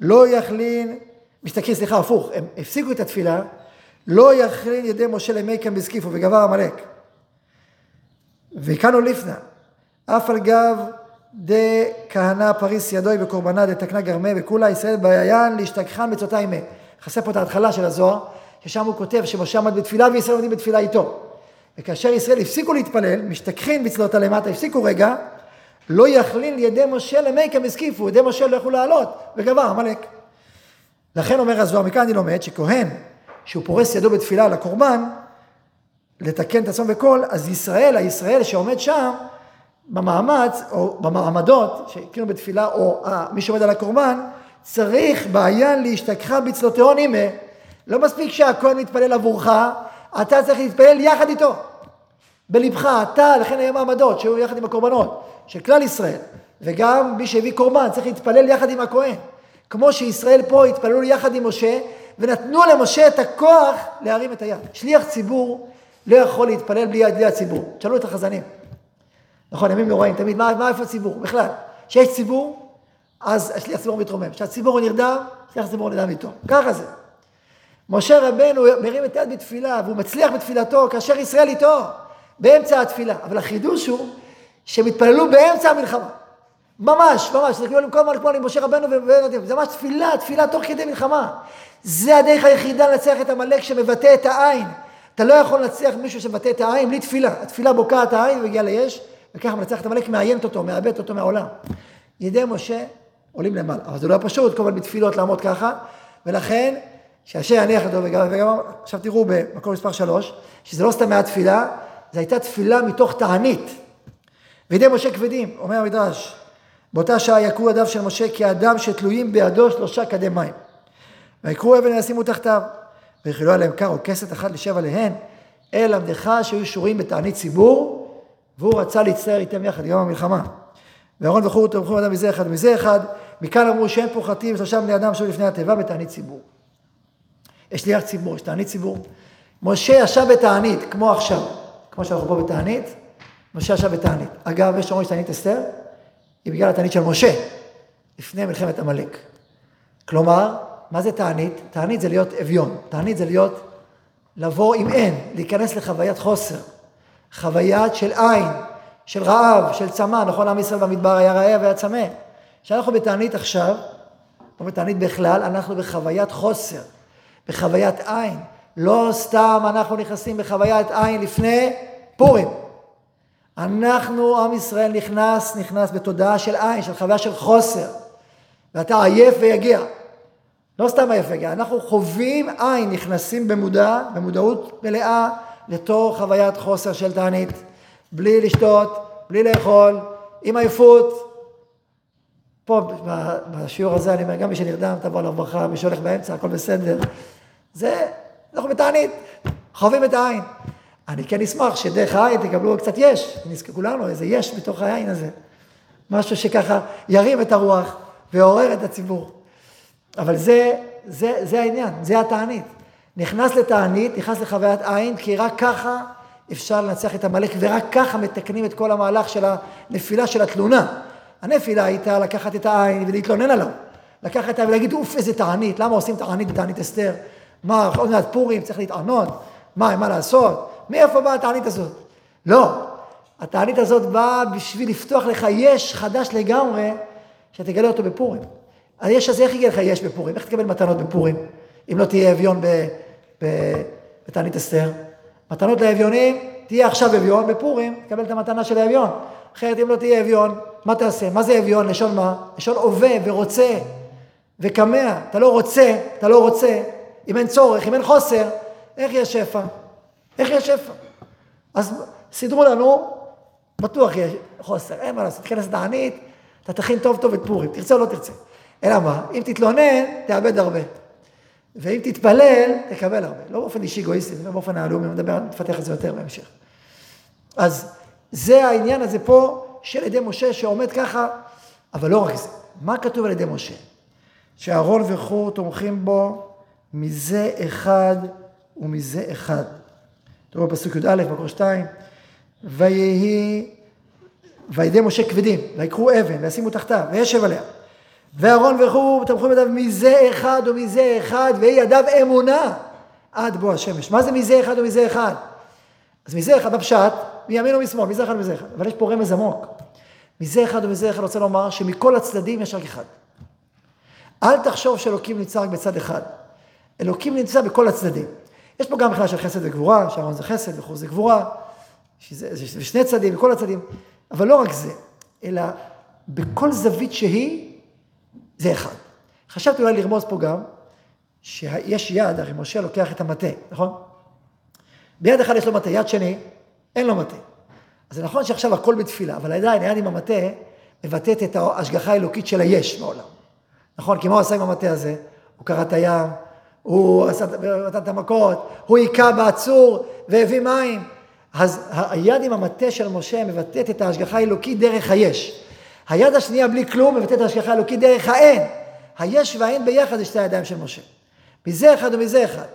לא יכלין משתכחים, סליחה, הפוך, הם הפסיקו את התפילה, לא יכלין ידי משה למי כאן בזקיפו וגבר עמלק. וכאן לפנה, אף על גב דה כהנא פריס ידוי בקורבנה דתקנה גרמה וכולה ישראל ביין להשתכחן בצותה עימה. חסר פה את ההתחלה של הזוהר, ששם הוא כותב שמשה עמד בתפילה וישראל עומדים בתפילה איתו. וכאשר ישראל הפסיקו להתפלל, משתכחין בצלותה למטה, הפסיקו רגע, לא יכלין ידי משה למי כאן בזקיפו, ידי משה לא יכלו לעלות, וגבר עמלק. לכן אומר הזוהר, מכאן אני לומד שכהן, שהוא פורס ידו בתפילה על הקורבן, לתקן את עצמו בקול, אז ישראל, הישראל שעומד שם, במאמץ, או במעמדות, שכאילו בתפילה, או אה, מי שעומד על הקורבן, צריך בעיין להשתכחה בצלותיון אימה. לא מספיק שהכהן מתפלל עבורך, אתה צריך להתפלל יחד איתו. בלבך, אתה, לכן היו מעמדות, שהיו יחד עם הקורבנות, של כלל ישראל. וגם מי שהביא קורבן צריך להתפלל יחד עם הכהן. כמו שישראל פה התפללו יחד עם משה, ונתנו למשה את הכוח להרים את היד. שליח ציבור לא יכול להתפלל בלי ידי הציבור. תשאלו את החזנים. נכון, ימים נוראים, תמיד, מה, מה איפה הציבור? בכלל, כשיש ציבור, אז שליח ציבור מתרומם. כשהציבור נרדם, שליח ציבור נרדם איתו. ככה זה. משה רבנו מרים את היד בתפילה, והוא מצליח בתפילתו כאשר ישראל איתו, באמצע התפילה. אבל החידוש הוא שהם התפללו באמצע המלחמה. ממש, ממש, זה כאילו כל הזמן כמו עם משה רבנו זה ממש תפילה, תפילה תוך כדי מלחמה. זה הדרך היחידה לנצח את עמלק שמבטא את העין. אתה לא יכול לנצח מישהו שמבטא את העין בלי תפילה. התפילה בוקעת העין ומגיעה ליש, וככה מנצח את עמלק, מעיינת אותו, מאבדת אותו מהעולם. ידי משה עולים למעלה. אבל זה לא פשוט, כל הזמן בתפילות לעמוד ככה, ולכן, שהשם יניח אותו וגם, וגם, עכשיו תראו במקום מספר שלוש, שזה לא סתם מהתפילה, זו הייתה תפילה מתוך תענית. וידי משה כבדים, אומר המדרש, באותה שעה יכו ידיו של משה כאדם שתלויים בידו שלושה כדי מים. ויקחו אבן וישימו תחתיו. ויחילו עליהם קר או כסת אחת לשב עליהן, אל עבדך שהיו שורים בתענית ציבור, והוא רצה להצטער איתם יחד יום המלחמה. ואהרון וחור תומכו אדם מזה אחד ומזה אחד, מכאן אמרו שאין פה חטאים שלושה בני אדם שהיו לפני התיבה בתענית ציבור. שליח ציבור, יש תענית ציבור. משה ישב בתענית, כמו עכשיו, כמו שאנחנו פה בתענית, משה ישב בתענית. אגב, יש שאומרים שתענית אסתר, היא בגלל התענית של משה, לפני מלחמת עמלק. כלומר, מה זה תענית? תענית זה להיות אביון, תענית זה להיות, לבוא עם אין, להיכנס לחוויית חוסר, חוויית של עין, של רעב, של צמא, נכון, עם ישראל במדבר היה רעב והיה צמא. כשאנחנו בתענית עכשיו, לא בתענית בכלל, אנחנו בחוויית חוסר, בחוויית עין. לא סתם אנחנו נכנסים בחוויית עין לפני פורים. אנחנו, עם ישראל נכנס, נכנס בתודעה של עין, של חוויה של חוסר. ואתה עייף ויגיע. לא סתם עייף ויגיע, אנחנו חווים עין, נכנסים במודע, במודעות מלאה, לתוך חוויית חוסר של תענית. בלי לשתות, בלי לאכול, עם עייפות. פה, בשיעור הזה, אני אומר, גם מי שנרדם, תבוא לברכה, מי שהולך באמצע, הכל בסדר. זה, אנחנו בתענית, חווים את העין. אני כן אשמח שדרך העין תקבלו קצת יש, נזכרו לנו איזה יש בתוך העין הזה. משהו שככה ירים את הרוח ועורר את הציבור. אבל זה, זה, זה העניין, זה התענית. נכנס לתענית, נכנס לחוויית עין, כי רק ככה אפשר לנצח את עמלק, ורק ככה מתקנים את כל המהלך של הנפילה של התלונה. הנפילה הייתה לקחת את העין ולהתלונן עליו. לקחת את העין ולהגיד, אוף, איזה תענית, למה עושים תענית בתענית אסתר? מה, עוד מעט פורים, צריך להתענות? מה, מה לעשות? מאיפה באה התענית הזאת? לא, התענית הזאת באה בשביל לפתוח לך יש חדש לגמרי, שתגלה אותו בפורים. היש הזה, איך יגיע לך יש בפורים? איך תקבל מתנות בפורים, אם לא תהיה אביון בתענית אסתר? מתנות לאביונים, תהיה עכשיו אביון, בפורים תקבל את המתנה של האביון. אחרת אם לא תהיה אביון, מה תעשה? מה זה אביון? לשון מה? לשון הווה ורוצה וכמה. אתה לא רוצה, אתה לא רוצה, אם אין צורך, אם אין חוסר, איך יש שפע? איך יש שפע? אז סידרו לנו, בטוח יש חוסר, אין מה לעשות, תיכנס לתענית, אתה תכין טוב טוב את פורים, תרצה או לא תרצה. אלא מה? אם תתלונן, תאבד הרבה. ואם תתפלל, תקבל הרבה. לא באופן אישי אגואיסטי, זה באופן הלאומי, נדבר, נפתח את זה יותר בהמשך. אז זה העניין הזה פה של ידי משה שעומד ככה, אבל לא רק זה. מה כתוב על ידי משה? שאהרון וחור תומכים בו מזה אחד ומזה אחד. תראו בפסוק י"א, מקור שתיים, ויהי, וידי משה כבדים, ויקחו אבן, וישימו תחתיו, וישב עליה. ואהרון וכו' תמכו בידיו מזה אחד ומזה אחד, ויהי ידיו אמונה עד בוא השמש. מה זה מזה אחד ומזה אחד? אז מזה אחד בפשט, מימין ומשמאל, מזה אחד ומזה אחד. אבל יש פה רמז עמוק. מזה אחד ומזה אחד רוצה לומר שמכל הצדדים יש רק אחד. אל תחשוב שאלוקים נמצא רק בצד אחד. אלוקים נמצא בכל הצדדים. יש פה גם בכלל של חסד וגבורה, שאהרון זה חסד וחור זה גבורה, שזה, זה שני צדדים, בכל הצדדים. אבל לא רק זה, אלא בכל זווית שהיא, זה אחד. חשבתי אולי לרמוז פה גם, שיש יד, הרי משה לוקח את המטה, נכון? ביד אחד יש לו מטה, יד שני, אין לו מטה. אז זה נכון שעכשיו הכל בתפילה, אבל עדיין היד עם המטה מבטאת את ההשגחה האלוקית של היש בעולם. נכון? כי מה הוא עשה עם המטה הזה? הוא קרא את הים, הוא עשה, את המכות, הוא היכה בעצור והביא מים. אז היד עם המטה של משה מבטאת את ההשגחה האלוקית דרך היש. היד השנייה בלי כלום מבטאת את ההשגחה האלוקית דרך האין. היש והאין ביחד זה שתי הידיים של משה. מזה אחד ומזה אחד.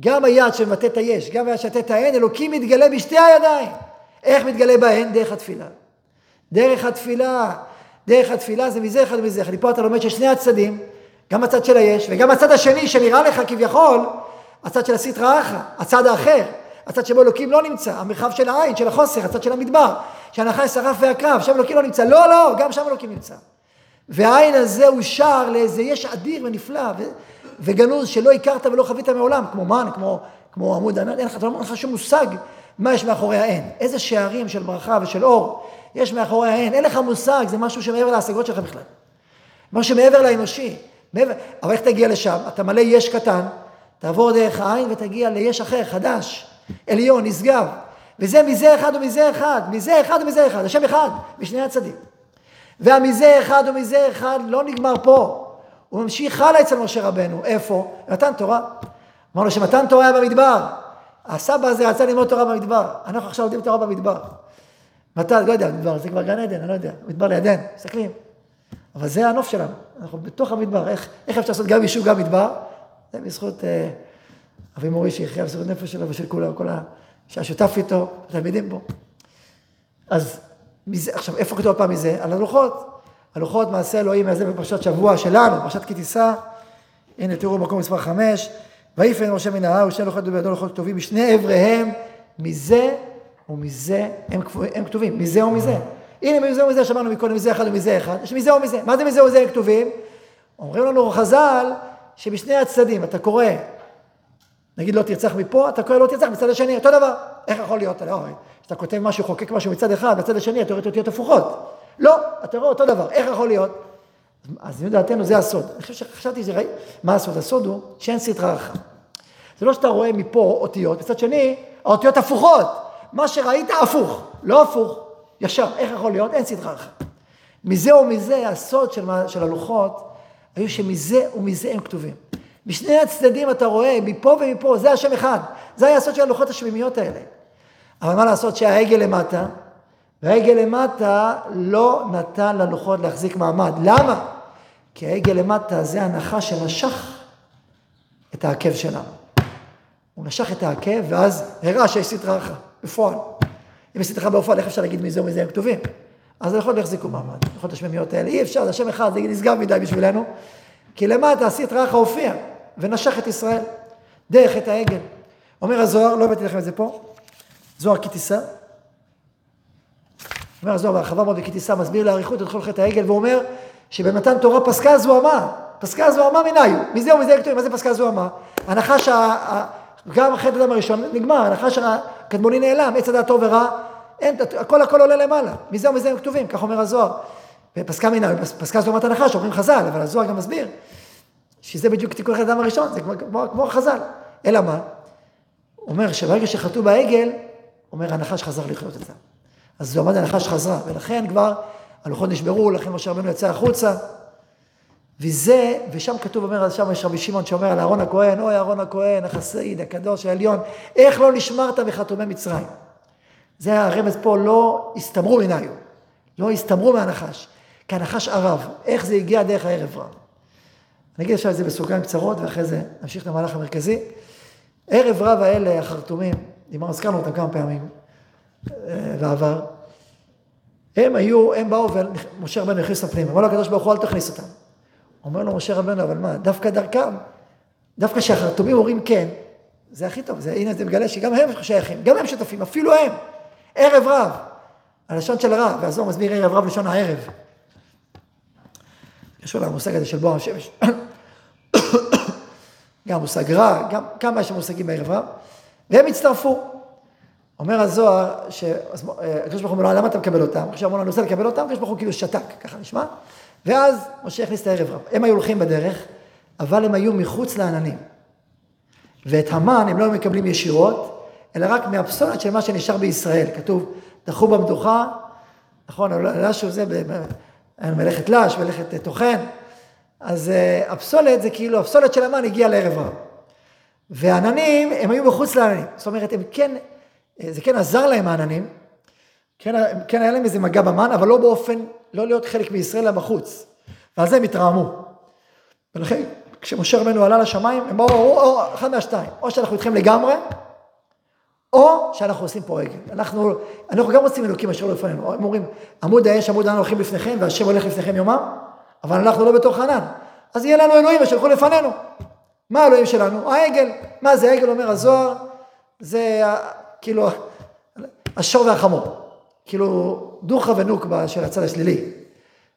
גם היד שמבטא את היש, גם היד שמבטא את האין, אלוקים מתגלה בשתי הידיים. איך מתגלה בהן? דרך התפילה. דרך התפילה. דרך התפילה זה מזה אחד ומזה אחד. פה אתה לומד ששני הצדדים, גם הצד של היש וגם הצד השני שנראה לך כביכול, הצד של הסטרא אחרא, הצד האחר, הצד שבו אלוקים לא נמצא, המרחב של העין, של החוסר, הצד של המדבר, שהנחש שרף והקרב, שם אלוקים לא נמצא. לא, לא, גם שם אלוקים נמצא. והעין הזה הוא שר לאיזה יש אדיר ונפלא ו- וגנוז שלא הכרת ולא חווית מעולם, כמו מן, כמו, כמו עמוד ענן, אין לך, אתה לא לך שום מושג מה יש מאחורי העין. איזה שערים של ברכה ושל אור יש מאחורי העין. אין לך מושג, זה משהו שמעבר להשגות שלך בכלל. משהו מעבר לאנושי. מעבר... אבל איך תגיע לשם? אתה מלא יש קטן, תעבור דרך העין ותגיע ליש אחר, חדש, עליון, נשגב. וזה מזה אחד ומזה אחד, מזה אחד ומזה אחד, השם אחד, משני הצדים. והמזה אחד ומזה אחד לא נגמר פה. הוא ממשיך הלאה אצל משה רבנו. איפה? מתן תורה. אמרנו שמתן תורה היה במדבר. הסבא הזה רצה ללמוד תורה במדבר. אנחנו עכשיו לומדים תורה במדבר. מתי, לא יודע, במדבר, זה כבר גן עדן, אני לא יודע. מדבר לידן, מסתכלים. אבל זה הנוף שלנו. אנחנו בתוך המדבר. איך, איך אפשר לעשות גם יישוב, גם מדבר? זה בזכות אה, אבי מורי שיחיה בזכות נפש שלו ושל כולם, כל ה... שהיה שותף איתו, התלמידים פה. אז מזה, עכשיו, איפה כתוב הפעם מזה? על הלוחות. הלוחות מעשה אלוהים מהזה בפרשת שבוע שלנו, פרשת כי תישא. הנה תראו מקום מספר חמש. ויפן משה מן ההר ושני לוחות בידו לוחות כתובים משני אבריהם, מזה ומזה הם, הם כתובים, מזה ומזה. הנה מזה ומזה שמענו מקודם, מזה אחד ומזה אחד, יש מזה ומזה. מה זה מזה ומזה הם כתובים? אומרים לנו חז"ל שבשני הצדדים אתה קורא, נגיד לא תרצח מפה, אתה קורא לא תרצח מצד השני, אותו דבר. איך יכול להיות? לא, כשאתה כותב משהו, חוקק משהו מצד אחד, מצד השני, אתה רואה את אותיות הפוכות. לא, אתה רואה אותו דבר. איך יכול להיות? אז זו דעתנו, זה הסוד. אני חושב שחשבתי, שזה, מה הסוד? הסוד הוא שאין סטרה אחת. זה לא שאתה רואה מפה אותיות, מצד שני, האותיות הפוכות. מה שראית הפוך, לא הפוך, ישר. איך יכול להיות? אין סדרה אחת. מזה ומזה, הסוד של, של הלוחות, היו שמזה ומזה הם כתובים. משני הצדדים אתה רואה, מפה ומפה, זה השם אחד. זה היה הסוד של הלוחות השמימיות האלה. אבל מה לעשות שהעגל למטה, והעגל למטה לא נתן ללוחות להחזיק מעמד. למה? כי העגל למטה זה הנחש שנשך את העקב שלנו. הוא נשך את העקב, ואז הראה שיש סטרה אחת, בפועל. אם יש סטרה בפועל, איך אפשר להגיד מזה ומזה הם כתובים? אז הלוחות לא יחזיקו מעמד, הלוחות השמימיות האלה. אי אפשר, זה השם אחד, זה נשגב מדי בשבילנו. כי למטה הסטרה אחת הופיע, ונשך את ישראל, דרך את העגל. אומר הזוהר, לא הבאתי לכם את זה פה, זוהר כי תישא. אומר הזוהר בהרחבה מאוד תישא, מסביר לאריכות את כל חטא העגל, ואומר שבמתן תורה פסקה זוהמה, פסקה זוהמה מנהיו, מזה ומזה כתוב, מה זה פסקה זוהמה? הנחש, גם אחרי אדם הראשון נגמר, הנחש הקדמוני נעלם, עץ הדעת טוב ורע, אין, הכל הכל עולה למעלה, מזה ומזה הם כתובים, כך אומר הזוהר. ופסקה מנהיו, פסקה זוהמת הנחש, אומרים חז"ל, אבל הזוהר גם מסביר, שזה בדיוק תיקון אחרי אדם הראשון, זה כמו, כמו, כמו חז"ל. אלא מה? אומר שברגע שחטאו בעגל, אומר הנחש חזר לחיות את זה. אז זוהמת הנחש חזרה, ולכן כבר הלוחות נשברו, לכן משה רבנו יצא החוצה. וזה, ושם כתוב, אומר, שם יש רבי שמעון שאומר על אהרון הכהן, אוי אהרון הכהן, החסיד, הקדוש, העליון, איך לא נשמרת מחתומי מצרים? זה הרמז פה, לא הסתמרו מנהיו, לא הסתמרו מהנחש, כי הנחש ערב, איך זה הגיע דרך הערב רב. אני אגיד עכשיו את זה בסוגריים קצרות, ואחרי זה נמשיך למהלך המרכזי. ערב רב האלה, החרטומים, דיברנו, הזכרנו אותם כמה פעמים אה, הם היו, הם באו ומשה רבנו הכניס אותם פנימה. אמר לו הקדוש ברוך הוא, אל תכניס אותם. אומר לו משה רבנו, אבל מה, דווקא דרכם, דווקא כשהחרטומים אומרים כן, זה הכי טוב, זה, הנה זה מגלה שגם הם שייכים, גם הם שותפים, אפילו הם. ערב רב, הלשון של הרב, והזוהר מסביר ערב רב לשון הערב. קשור למושג הזה של בוא השמש. גם מושג רע, גם כמה יש מושגים בערב רב, והם הצטרפו. אומר הזוהר, שהקדוש ברוך הוא אומר לו, למה אתה מקבל אותם? עכשיו אמרו לו, אני רוצה לקבל אותם, הקדוש ברוך הוא כאילו שתק, ככה נשמע. ואז משה הכניס את הערב רב. הם היו הולכים בדרך, אבל הם היו מחוץ לעננים. ואת המן הם לא מקבלים ישירות, אלא רק מהפסולת של מה שנשאר בישראל. כתוב, דחו במדוחה, נכון, לש הוא זה, מלאכת לש, מלאכת טוחן. אז uh, הפסולת זה כאילו, הפסולת של המן הגיעה לערב רב. והעננים, הם היו מחוץ לעננים. זאת אומרת, הם כן אה, זה כן עזר להם העננים, כן, כן היה להם איזה מגע במן, אבל לא באופן, לא להיות חלק מישראל אלא בחוץ. ועל זה הם התרעמו. ולכן, כשמשה רבנו עלה לשמיים, הם אמרו, או, או, אחד מהשתיים, או שאנחנו איתכם לגמרי, או שאנחנו עושים פה רגל. אנחנו, אנחנו גם רוצים אלוקים אשר לא לפנינו. הם אומרים, עמוד האש, עמוד הענן הולכים לפניכם, והשם הולך לפניכם יומם, אבל אנחנו לא בתוך ענן. אז יהיה לנו אלוהים אשר ילכו לפנינו. מה האלוהים שלנו? העגל. מה זה העגל אומר הזוהר? זה כאילו, השור והחמור. כאילו, דוחה ונוקבה של הצד השלילי.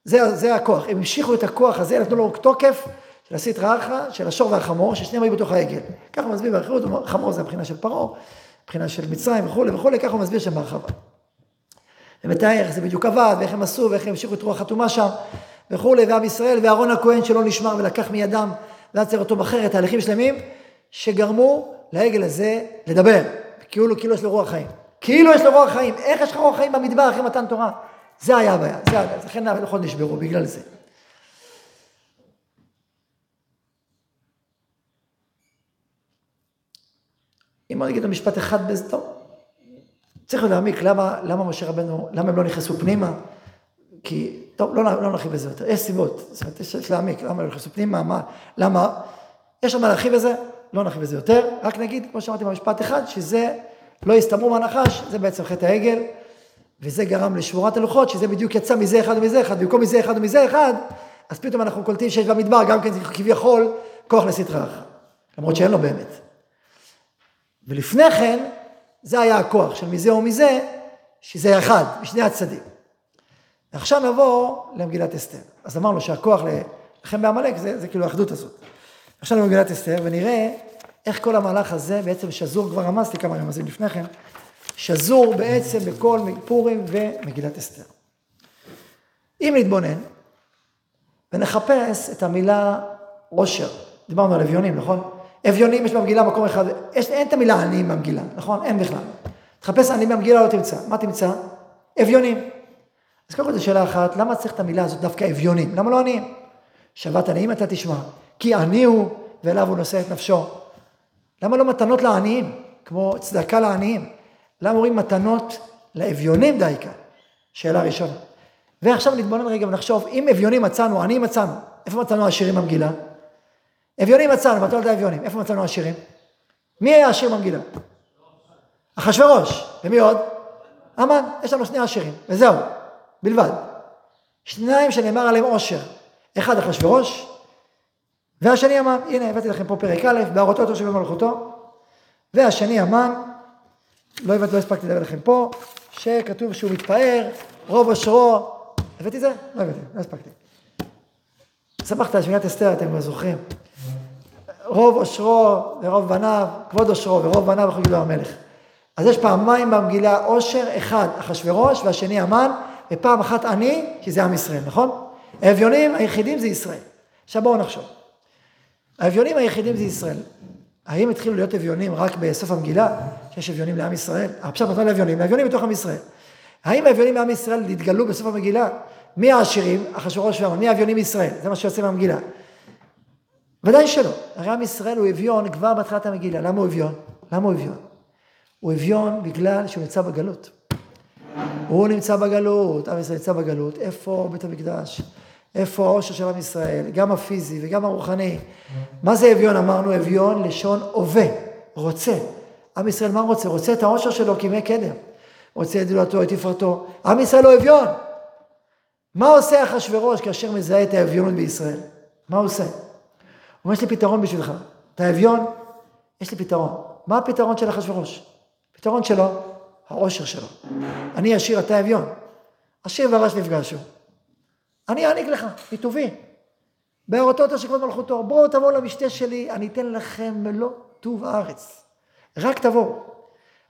זה, זה הכוח. הם המשיכו את הכוח הזה, נתנו לו תוקף של הסטרא אחרא, של השור והחמור, ששניהם היו בתוך העגל. ככה הוא מסביר באחריות, חמור זה הבחינה של פרעה, מבחינה של מצרים וכולי וכולי, ככה הוא מסביר שם בהרחבה. ומתאר איך זה בדיוק עבד, ואיך הם עשו, ואיך הם המשיכו את רוח חתומה שם, וכולי, ועם ישראל, ואהרון הכהן שלא נשמר ולקח מידם, ועצר אותו בחרת, תהליכים שלמים, שגרמו לעגל הזה לדבר. כאילו, כאילו יש לו רוח חיים. כאילו יש לו רוח חיים. איך יש לך רוח חיים במדבר אחרי מתן תורה? זה היה הבעיה, זה היה, לכן הלוחות נשברו בגלל זה. אם אני אגיד לו משפט אחד בזה, טוב, צריך להעמיק למה, למה משה רבנו, למה הם לא נכנסו פנימה, כי, טוב, לא, לא נרחיב בזה יותר, יש סיבות, זאת אומרת, יש להעמיק, למה לא נכנסו פנימה, מה, למה, יש עוד מה להרחיב בזה, לא נרחיב בזה יותר, רק נגיד, כמו שאמרתי במשפט אחד, שזה לא הסתמרו מהנחש, זה בעצם חטא העגל, וזה גרם לשבורת הלוחות, שזה בדיוק יצא מזה אחד ומזה אחד, במקום מזה אחד ומזה אחד, אז פתאום אנחנו קולטים שיש במדבר גם כן כביכול כוח לסטרה אחת, למרות שאין לו באמת. ולפני כן, זה היה הכוח של מזה או מזה, שזה אחד, משני הצדדים. ועכשיו נבוא למגילת אסתר. אז אמרנו שהכוח לכם בעמלק זה, זה כאילו האחדות הזאת. עכשיו למגילת אסתר ונראה איך כל המהלך הזה בעצם שזור, כבר רמזתי כמה רמזים לפני כן, שזור בעצם בכל פורים ומגילת אסתר. אם נתבונן ונחפש את המילה עושר, דיברנו על אביונים, נכון? אביונים יש במגילה מקום אחד, יש, אין את המילה עניים במגילה, נכון? אין בכלל. תחפש עניים במגילה לא תמצא. מה תמצא? אביונים. אז קודם כל זו שאלה אחת, למה צריך את המילה הזאת דווקא אביונים? למה לא עניים? שבת עניים אתה תשמע, כי עני הוא ואליו הוא נושא את נפשו. למה לא מתנות לעניים, כמו צדקה לעניים? למה אומרים מתנות לאביונים דייקה? שאלה ראשונה. ועכשיו נתבונן רגע ונחשוב, אם אביונים מצאנו, עניים מצאנו, איפה מצאנו עשירים במגילה? אביונים מצאנו, בתולת האביונים. איפה מצאנו עשירים? מי היה עשיר במגילה? אחשורוש. ומי עוד? המן. יש לנו שני עשירים, וזהו, בלבד. שניים שנאמר עליהם עושר. אחד אחשורוש, והשני המן. הנה, הבאתי לכם פה פרק א', בהראותו אותו שבמלכותו. והשני המן, לא הבאתי, לא הספקתי לדבר לכם פה, שכתוב שהוא מתפאר, רוב עושרו. הבאתי את זה? לא הבאתי, לא הספקתי. שמחת על שמיעת אסתר, אתם כבר זוכרים. רוב עושרו ורוב בניו, כבוד עושרו ורוב בניו יכול גדול המלך. אז יש פעמיים במגילה עושר, אחד אחשורוש והשני המן, ופעם אחת עני, כי זה עם ישראל, נכון? האביונים היחידים זה ישראל. עכשיו בואו נחשוב. האביונים היחידים זה ישראל. האם התחילו להיות אביונים רק בסוף המגילה, שיש אביונים לעם ישראל? עכשיו נתנו לאביונים, לאביונים בתוך עם ישראל. האם האביונים לעם ישראל התגלו בסוף המגילה? מי העשירים? אחשורוש והמן. מי האביונים מישראל? זה מה שיוצא מהמגילה. ודאי שלא. הרי עם ישראל הוא אביון כבר בהתחלת המגילה. למה הוא אביון? למה הוא אביון? הוא אביון בגלל שהוא נמצא בגלות. הוא נמצא בגלות, עם ישראל נמצא בגלות. איפה בית המקדש? איפה העושר של עם ישראל? גם הפיזי וגם הרוחני. מה זה אביון? אמרנו אביון לשון הווה, רוצה. עם ישראל מה רוצה? רוצה את העושר שלו כימי קדם. רוצה את גדולתו, את תפארתו. עם ישראל הוא אביון. מה עושה אחשורוש כאשר מזהה את האביונות בישראל? מה הוא עושה? אומר, יש לי פתרון בשבילך. אתה אביון? יש לי פתרון. מה הפתרון של אחשוורוש? הפתרון שלו, העושר שלו. אני עשיר, אתה אביון. עשיר ורש נפגשו. אני אעניק לך, מטובי. בהראותו של כבוד מלכותו. בואו תבואו למשתה שלי, אני אתן לכם מלוא טוב הארץ. רק תבואו.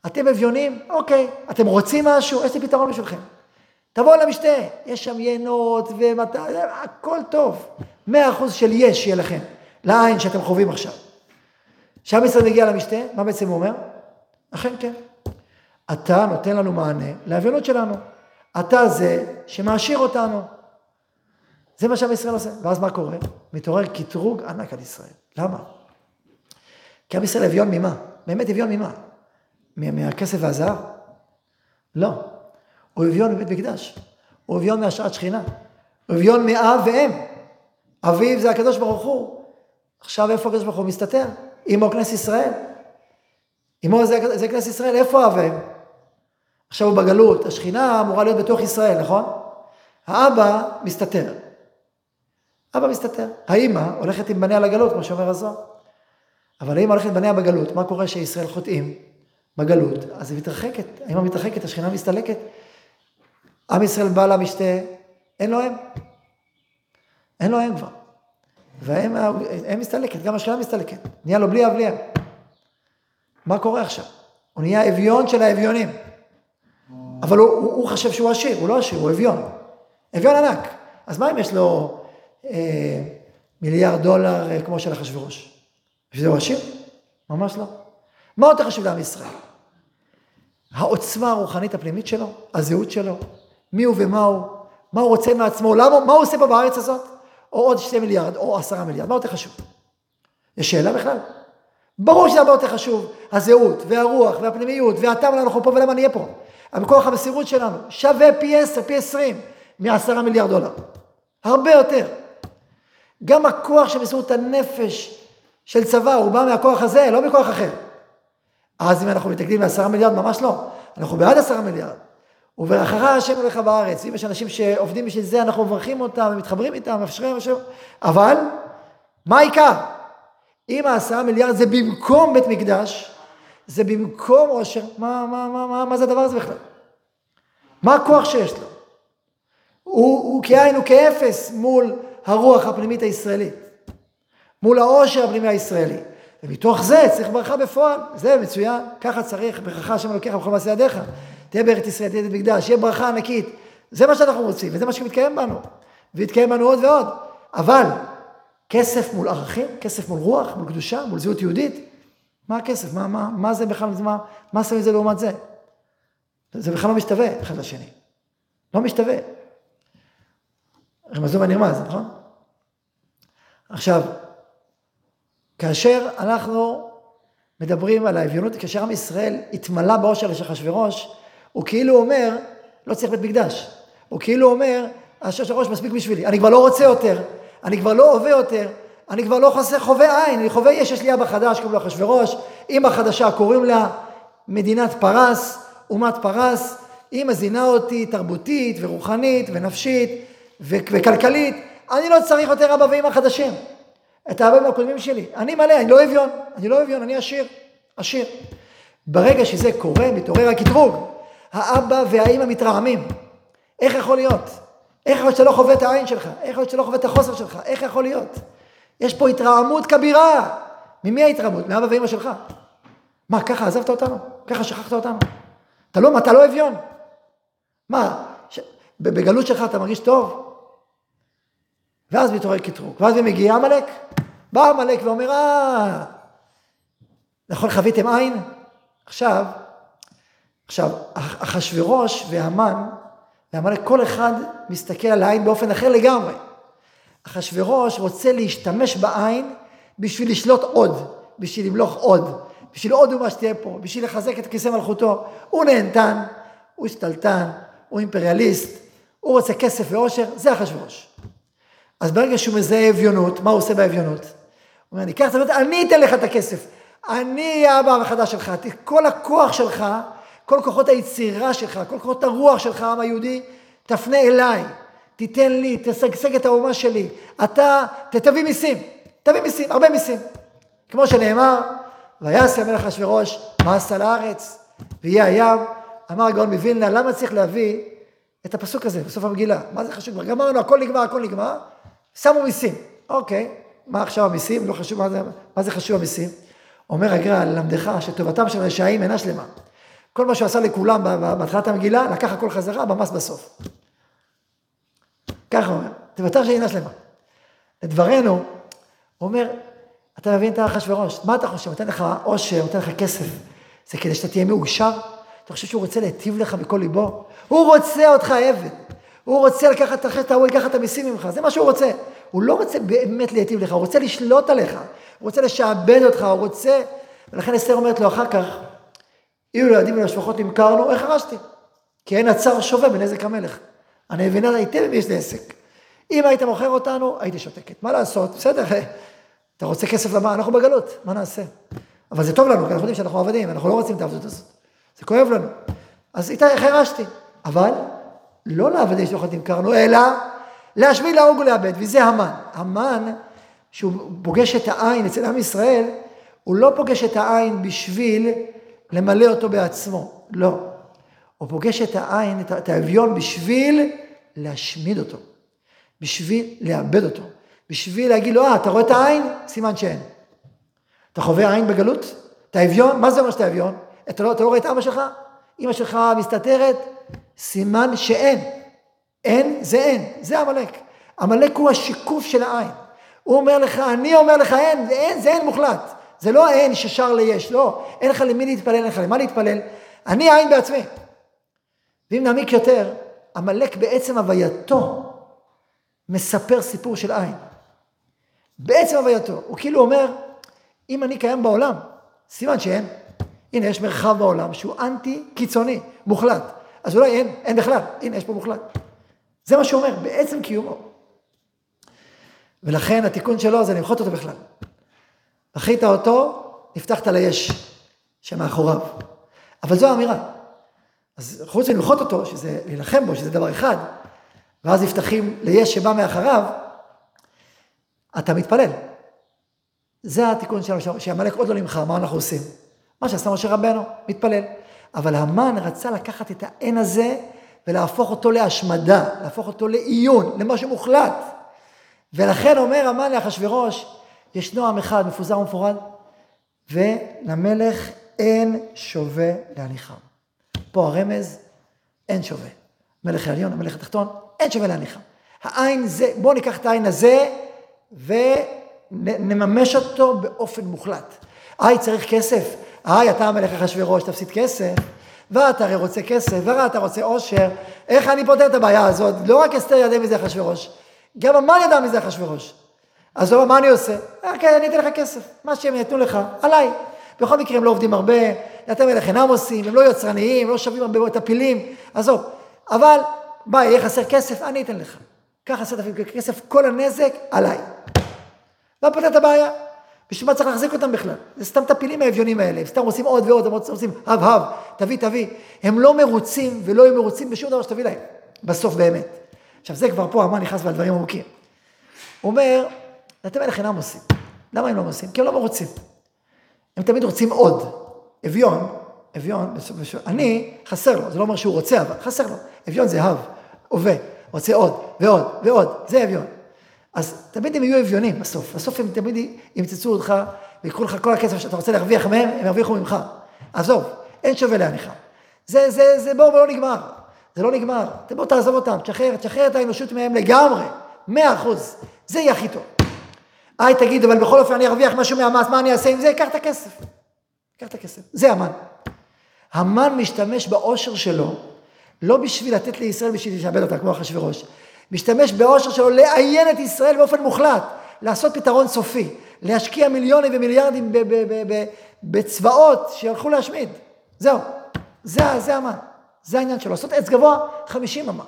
אתם אביונים? אוקיי. אתם רוצים משהו? יש לי פתרון בשבילכם. תבואו למשתה, יש שם יינות ומתי, הכל טוב. מאה אחוז של יש יהיה לכם. לעין שאתם חווים עכשיו. כשעם ישראל מגיע למשתה, מה בעצם הוא אומר? אכן כן. אתה נותן לנו מענה לאביונות שלנו. אתה זה שמעשיר אותנו. זה מה שעם ישראל עושה. ואז מה קורה? מתעורר קטרוג ענק על ישראל. למה? כי עם ישראל אביון ממה? באמת אביון ממה? מהכסף והזהב? לא. הוא אביון מבית מקדש. הוא אביון מהשראת שכינה. הוא אביון מאב ואם. אביו זה הקדוש ברוך הוא. עכשיו איפה הקדוש ברוך הוא מסתתר? אמו כנס ישראל. אמו זה, זה כנס ישראל, איפה האב עכשיו הוא בגלות, השכינה אמורה להיות בתוך ישראל, נכון? האבא מסתתר. אבא מסתתר. האימא הולכת עם בניה לגלות, כמו שאומר הזוהר. אבל האימא הולכת עם בניה בגלות, מה קורה כשישראל חוטאים בגלות? אז היא מתרחקת, האימא מתרחקת, השכינה מסתלקת. עם ישראל בא למשתה, אין לו אם. אין לו אם כבר. והאם מסתלקת, גם השכנה מסתלקת. נהיה לו בלי אב בלי. מה קורה עכשיו? הוא נהיה אביון של האביונים. אבל הוא, הוא, הוא חושב שהוא עשיר, הוא לא עשיר, הוא אביון. אביון ענק. אז מה אם יש לו אה, מיליארד דולר אה, כמו של אחשוורוש? בשביל זה הוא עשיר? ממש לא. מה יותר חשוב לעם ישראל? העוצמה הרוחנית הפנימית שלו, הזהות שלו, מי הוא ומה הוא, מה הוא רוצה מעצמו, למה, מה הוא עושה פה בארץ הזאת, או עוד שתי מיליארד, או עשרה מיליארד, מה יותר חשוב? יש שאלה בכלל? ברור שזה הרבה יותר חשוב, הזהות, והרוח, והפנימיות, והטעם אנחנו פה ולמה נהיה פה. הכוח המסירות שלנו שווה פי עשר, פי עשרים, מעשרה מיליארד דולר. הרבה יותר. גם הכוח מסירות הנפש של צבא, הוא בא מהכוח הזה, לא מכוח אחר. אז אם אנחנו מתנגדים לעשרה מיליארד, ממש לא. אנחנו בעד עשרה מיליארד. וברכך השם הולך בארץ. אם יש אנשים שעובדים בשביל זה, אנחנו מברכים אותם ומתחברים איתם, מאפשרים, מאפשרים. אבל, מה העיקר? אם העשרה מיליארד זה במקום בית מקדש, זה במקום עושר, מה, מה, מה, מה, מה זה הדבר הזה בכלל? מה הכוח שיש לו? הוא, הוא כאין, הוא כאפס מול הרוח הפנימית הישראלית, מול העושר הפנימי הישראלי. ומתוך זה צריך ברכה בפועל, זה מצוין, ככה צריך, ברכה השם אלוקיך בכל מעשה ידיך. תהיה בארץ ישראל, תהיה במקדש, יהיה ברכה ענקית. זה מה שאנחנו רוצים, וזה מה שמתקיים בנו. ויתקיים בנו עוד ועוד. אבל כסף מול ערכים, כסף מול רוח, מול קדושה, מול זהות יהודית, מה הכסף? מה, מה, מה זה בכלל, מה, מה שמים זה לעומת זה? זה בכלל לא משתווה אחד לשני. לא משתווה. רמזו ונרמז, נכון? עכשיו, כאשר אנחנו מדברים על האביונות, כאשר עם ישראל התמלא באושר של אחשוורוש, הוא כאילו אומר, לא צריך בית מקדש. הוא כאילו אומר, השושרוש מספיק בשבילי, אני כבר לא רוצה יותר, אני כבר לא הווה יותר, אני כבר לא חוסר חווה עין, אני חווה יש, יש לי אבא חדש, קוראים לו אחשוורוש, אמא חדשה, קוראים לה מדינת פרס, אומת פרס, היא מזינה אותי תרבותית ורוחנית ונפשית וכלכלית, אני לא צריך יותר אבא ואמא חדשים. את האבאים הקודמים שלי. אני מלא, אני לא אביון, אני לא אביון, אני עשיר, עשיר. ברגע שזה קורה, מתעורר הקטרוג. האבא והאימא מתרעמים. איך יכול להיות? איך יכול להיות שאתה לא חווה את העין שלך? איך יכול להיות שאתה לא חווה את החוסר שלך? איך יכול להיות? יש פה התרעמות כבירה. ממי ההתרעמות? מאבא ואימא שלך. מה, ככה עזבת אותנו? ככה שכחת אותנו? אתה לא, אתה לא אביון. מה, ש... בגלות שלך אתה מרגיש טוב? ואז מתעורר קטרוג. ואז מגיע עמלק. בא עמלק ואומר, אה, נכון חוויתם עין? עכשיו, עכשיו, אחשוורוש והמן, ועמלק, כל אחד מסתכל על העין באופן אחר לגמרי. אחשוורוש רוצה להשתמש בעין בשביל לשלוט עוד, בשביל למלוך עוד, בשביל עוד אומה שתהיה פה, בשביל לחזק את כיסא מלכותו. הוא נהנתן, הוא שתלטן, הוא אימפריאליסט, הוא רוצה כסף ועושר, זה אחשוורוש. אז ברגע שהוא מזהה אביונות, מה הוא עושה באביונות? הוא אומר, אני אקח את זה, אני אתן לך את הכסף. אני אהיה האבא החדש שלך. כל הכוח שלך, כל כוחות היצירה שלך, כל כוחות הרוח שלך, העם היהודי, תפנה אליי. תיתן לי, תשגשג את האומה שלי. אתה, תביא מיסים. תביא מיסים, הרבה מיסים. כמו שנאמר, ויעשה המלך אשוורוש מס על הארץ, ויהיה הים. אמר הגאון מווילנה, למה צריך להביא את הפסוק הזה בסוף המגילה? מה זה חשוב? כבר גמרנו, הכל נגמר, הכל נגמר. שמו מיסים. אוקיי, מה עכשיו המיסים? לא חשוב מה זה, מה זה חשוב המיסים. אומר הגר"א, ללמדך שטובתם של רשעים אינה שלמה. כל מה שהוא עשה לכולם בהתחלת המגילה, לקח הכל חזרה במס בסוף. ככה הוא אומר, טובתם של אינה שלמה. לדברנו, הוא אומר, אתה מבין את האחשוורוש, מה אתה חושב? נותן לך עושר, נותן לך כסף. זה כדי שאתה תהיה מאושר? אתה חושב שהוא רוצה להיטיב לך בכל ליבו? הוא רוצה אותך עבד. הוא רוצה לקחת את החטא ההוא, לקחת את המיסים ממך, זה מה שהוא רוצה. הוא לא רוצה באמת להיטיב לך, הוא רוצה לשלוט עליך, הוא רוצה לשעבד אותך, הוא רוצה... ולכן אסתר אומרת לו אחר כך, אילו לילדים ולשפחות נמכרנו, איך הרשתי? כי אין הצר שווה בנזק המלך. אני מבינה היטב אם יש נזק. אם היית מוכר אותנו, הייתי שותקת. מה לעשות? בסדר, אתה רוצה כסף למה? אנחנו בגלות, מה נעשה? אבל זה טוב לנו, כי אנחנו יודעים שאנחנו עבדים, אנחנו לא רוצים את העבדות הזאת. זה כואב לנו. אז איתה החרשתי. אבל לא לעבדי שוחד נמכרנו, אלא להשמיד, להרוג ולאבד, וזה המן. המן, שהוא פוגש את העין אצל עם ישראל, הוא לא פוגש את העין בשביל למלא אותו בעצמו, לא. הוא פוגש את העין, את האביון, בשביל להשמיד אותו, בשביל לאבד אותו, בשביל להגיד לו, אה, אתה רואה את העין? סימן שאין. אתה חווה עין בגלות? אתה אביון? מה זה אומר שאתה אביון? אתה לא, אתה לא רואה את אבא שלך? אמא שלך מסתתרת? סימן שאין. אין זה אין, זה עמלק. עמלק הוא השיקוף של העין. הוא אומר לך, אני אומר לך אין, זה אין, זה אין מוחלט. זה לא האין ששר ליש, לא. אין לך למי להתפלל, אין לך למה להתפלל. אני עין בעצמי. ואם נעמיק יותר, עמלק בעצם הווייתו מספר סיפור של עין. בעצם הווייתו. הוא כאילו אומר, אם אני קיים בעולם, סימן שאין. הנה, יש מרחב בעולם שהוא אנטי קיצוני, מוחלט. אז אולי אין, אין בכלל. הנה, יש פה מוחלט. זה מה שהוא אומר, בעצם קיומו. ולכן התיקון שלו זה למחות אותו בכלל. דחית אותו, נפתחת ליש שמאחוריו. אבל זו האמירה. אז חוץ מלמחות אותו, שזה להילחם בו, שזה דבר אחד, ואז נפתחים ליש שבא מאחריו, אתה מתפלל. זה התיקון שלנו, שעמלק עוד לא נמחר, מה אנחנו עושים? מה שעשה משה רבנו, מתפלל. אבל המן רצה לקחת את האין הזה ולהפוך אותו להשמדה, להפוך אותו לעיון, למשהו מוחלט. ולכן אומר המן לאחשוורוש, ישנו עם אחד מפוזר ומפורד, ולמלך אין שווה להניחם. פה הרמז, אין שווה. מלך העליון, המלך התחתון, אין שווה להניחם. העין זה, בואו ניקח את העין הזה ונממש אותו באופן מוחלט. היי, צריך כסף. היי, אתה המלך אחשוורוש, תפסיד כסף. ואתה הרי רוצה כסף, והרי אתה רוצה עושר. איך אני פותר את הבעיה הזאת? לא רק אסתר ידע מזה אחשוורוש, גם המן ידע מזה אחשוורוש. אז מה אני עושה? כן, אני אתן לך כסף, מה שהם יתנו לך, עליי. בכל מקרה הם לא עובדים הרבה, אתם מלך אינם עושים, הם לא יצרניים, הם לא שווים הרבה טפילים, עזוב. אבל, בא, יהיה חסר כסף, אני אתן לך. קח עשרת אלפים כסף, כל הנזק עליי. לא פותר את הבעיה. בשביל מה צריך להחזיק אותם בכלל? זה סתם טפילים האביונים האלה, הם סתם עושים עוד ועוד, הם עושים הב הב, תביא תביא. הם לא מרוצים ולא יהיו מרוצים בשום דבר שתביא להם, בסוף באמת. עכשיו זה כבר פה, המן נכנס בדברים עמוקים. הוא אומר, אתם מלך אינם עושים. למה הם לא עושים? כי הם לא מרוצים. הם תמיד רוצים עוד. אביון, אביון, אני, חסר לו, זה לא אומר שהוא רוצה, אבל חסר לו. אביון זה הב, הווה, רוצה עוד, ועוד, ועוד, זה אביון. אז תמיד הם יהיו אביונים בסוף. בסוף הם תמיד ימצצו אותך ויקחו לך כל הכסף שאתה רוצה להרוויח מהם, הם ירוויחו ממך. עזוב, אין שווה להניחה. זה, זה, זה בור ולא נגמר. זה לא נגמר. בוא תעזוב אותם, תשחרר, תשחרר את האנושות מהם לגמרי. מאה אחוז. זה יהיה הכי טוב. היי, תגיד, אבל בכל אופן אני ארוויח משהו מהמס, מה אני אעשה עם זה? קח את הכסף. קח את הכסף. זה המן. המן משתמש בעושר שלו, לא בשביל לתת לישראל בשביל לשעבד אותה, כמו אחשוורוש. משתמש בעושר שלו לעיין את ישראל באופן מוחלט, לעשות פתרון סופי, להשקיע מיליונים ומיליארדים בצבאות שילכו להשמיד. זהו. זה, זה המן. זה העניין שלו. לעשות עץ גבוה, 50 אמה.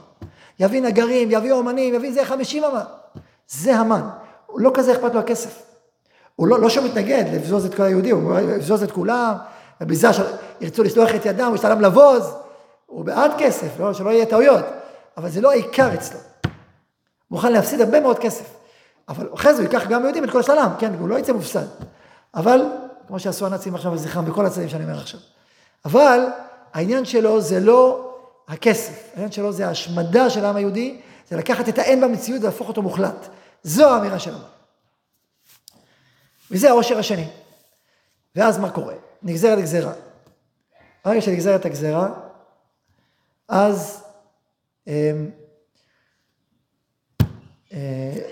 יביא נגרים, יביא אומנים, יביא זה 50 אמה. זה המן. לא כזה אכפת לו הכסף. הוא לא, לא שהוא מתנגד לבזוז את כל היהודים, הוא יבזוז את כולם, ובזה שירצו לשלוח את ידם, הוא ישתלם לבוז, הוא בעד כסף, לא, שלא יהיה טעויות, אבל זה לא העיקר אצלו. מוכן להפסיד הרבה מאוד כסף. אבל אחרי זה הוא ייקח גם יהודים את כל השלם, כן, הוא לא יצא מופסד. אבל, כמו שעשו הנאצים עכשיו בזכרם, בכל הצדדים שאני אומר עכשיו. אבל העניין שלו זה לא הכסף, העניין שלו זה ההשמדה של העם היהודי, זה לקחת את האין במציאות ולהפוך אותו מוחלט. זו האמירה שלנו. וזה העושר השני. ואז מה קורה? נגזרת גזירה. ברגע שנגזרת הגזירה, אז אה,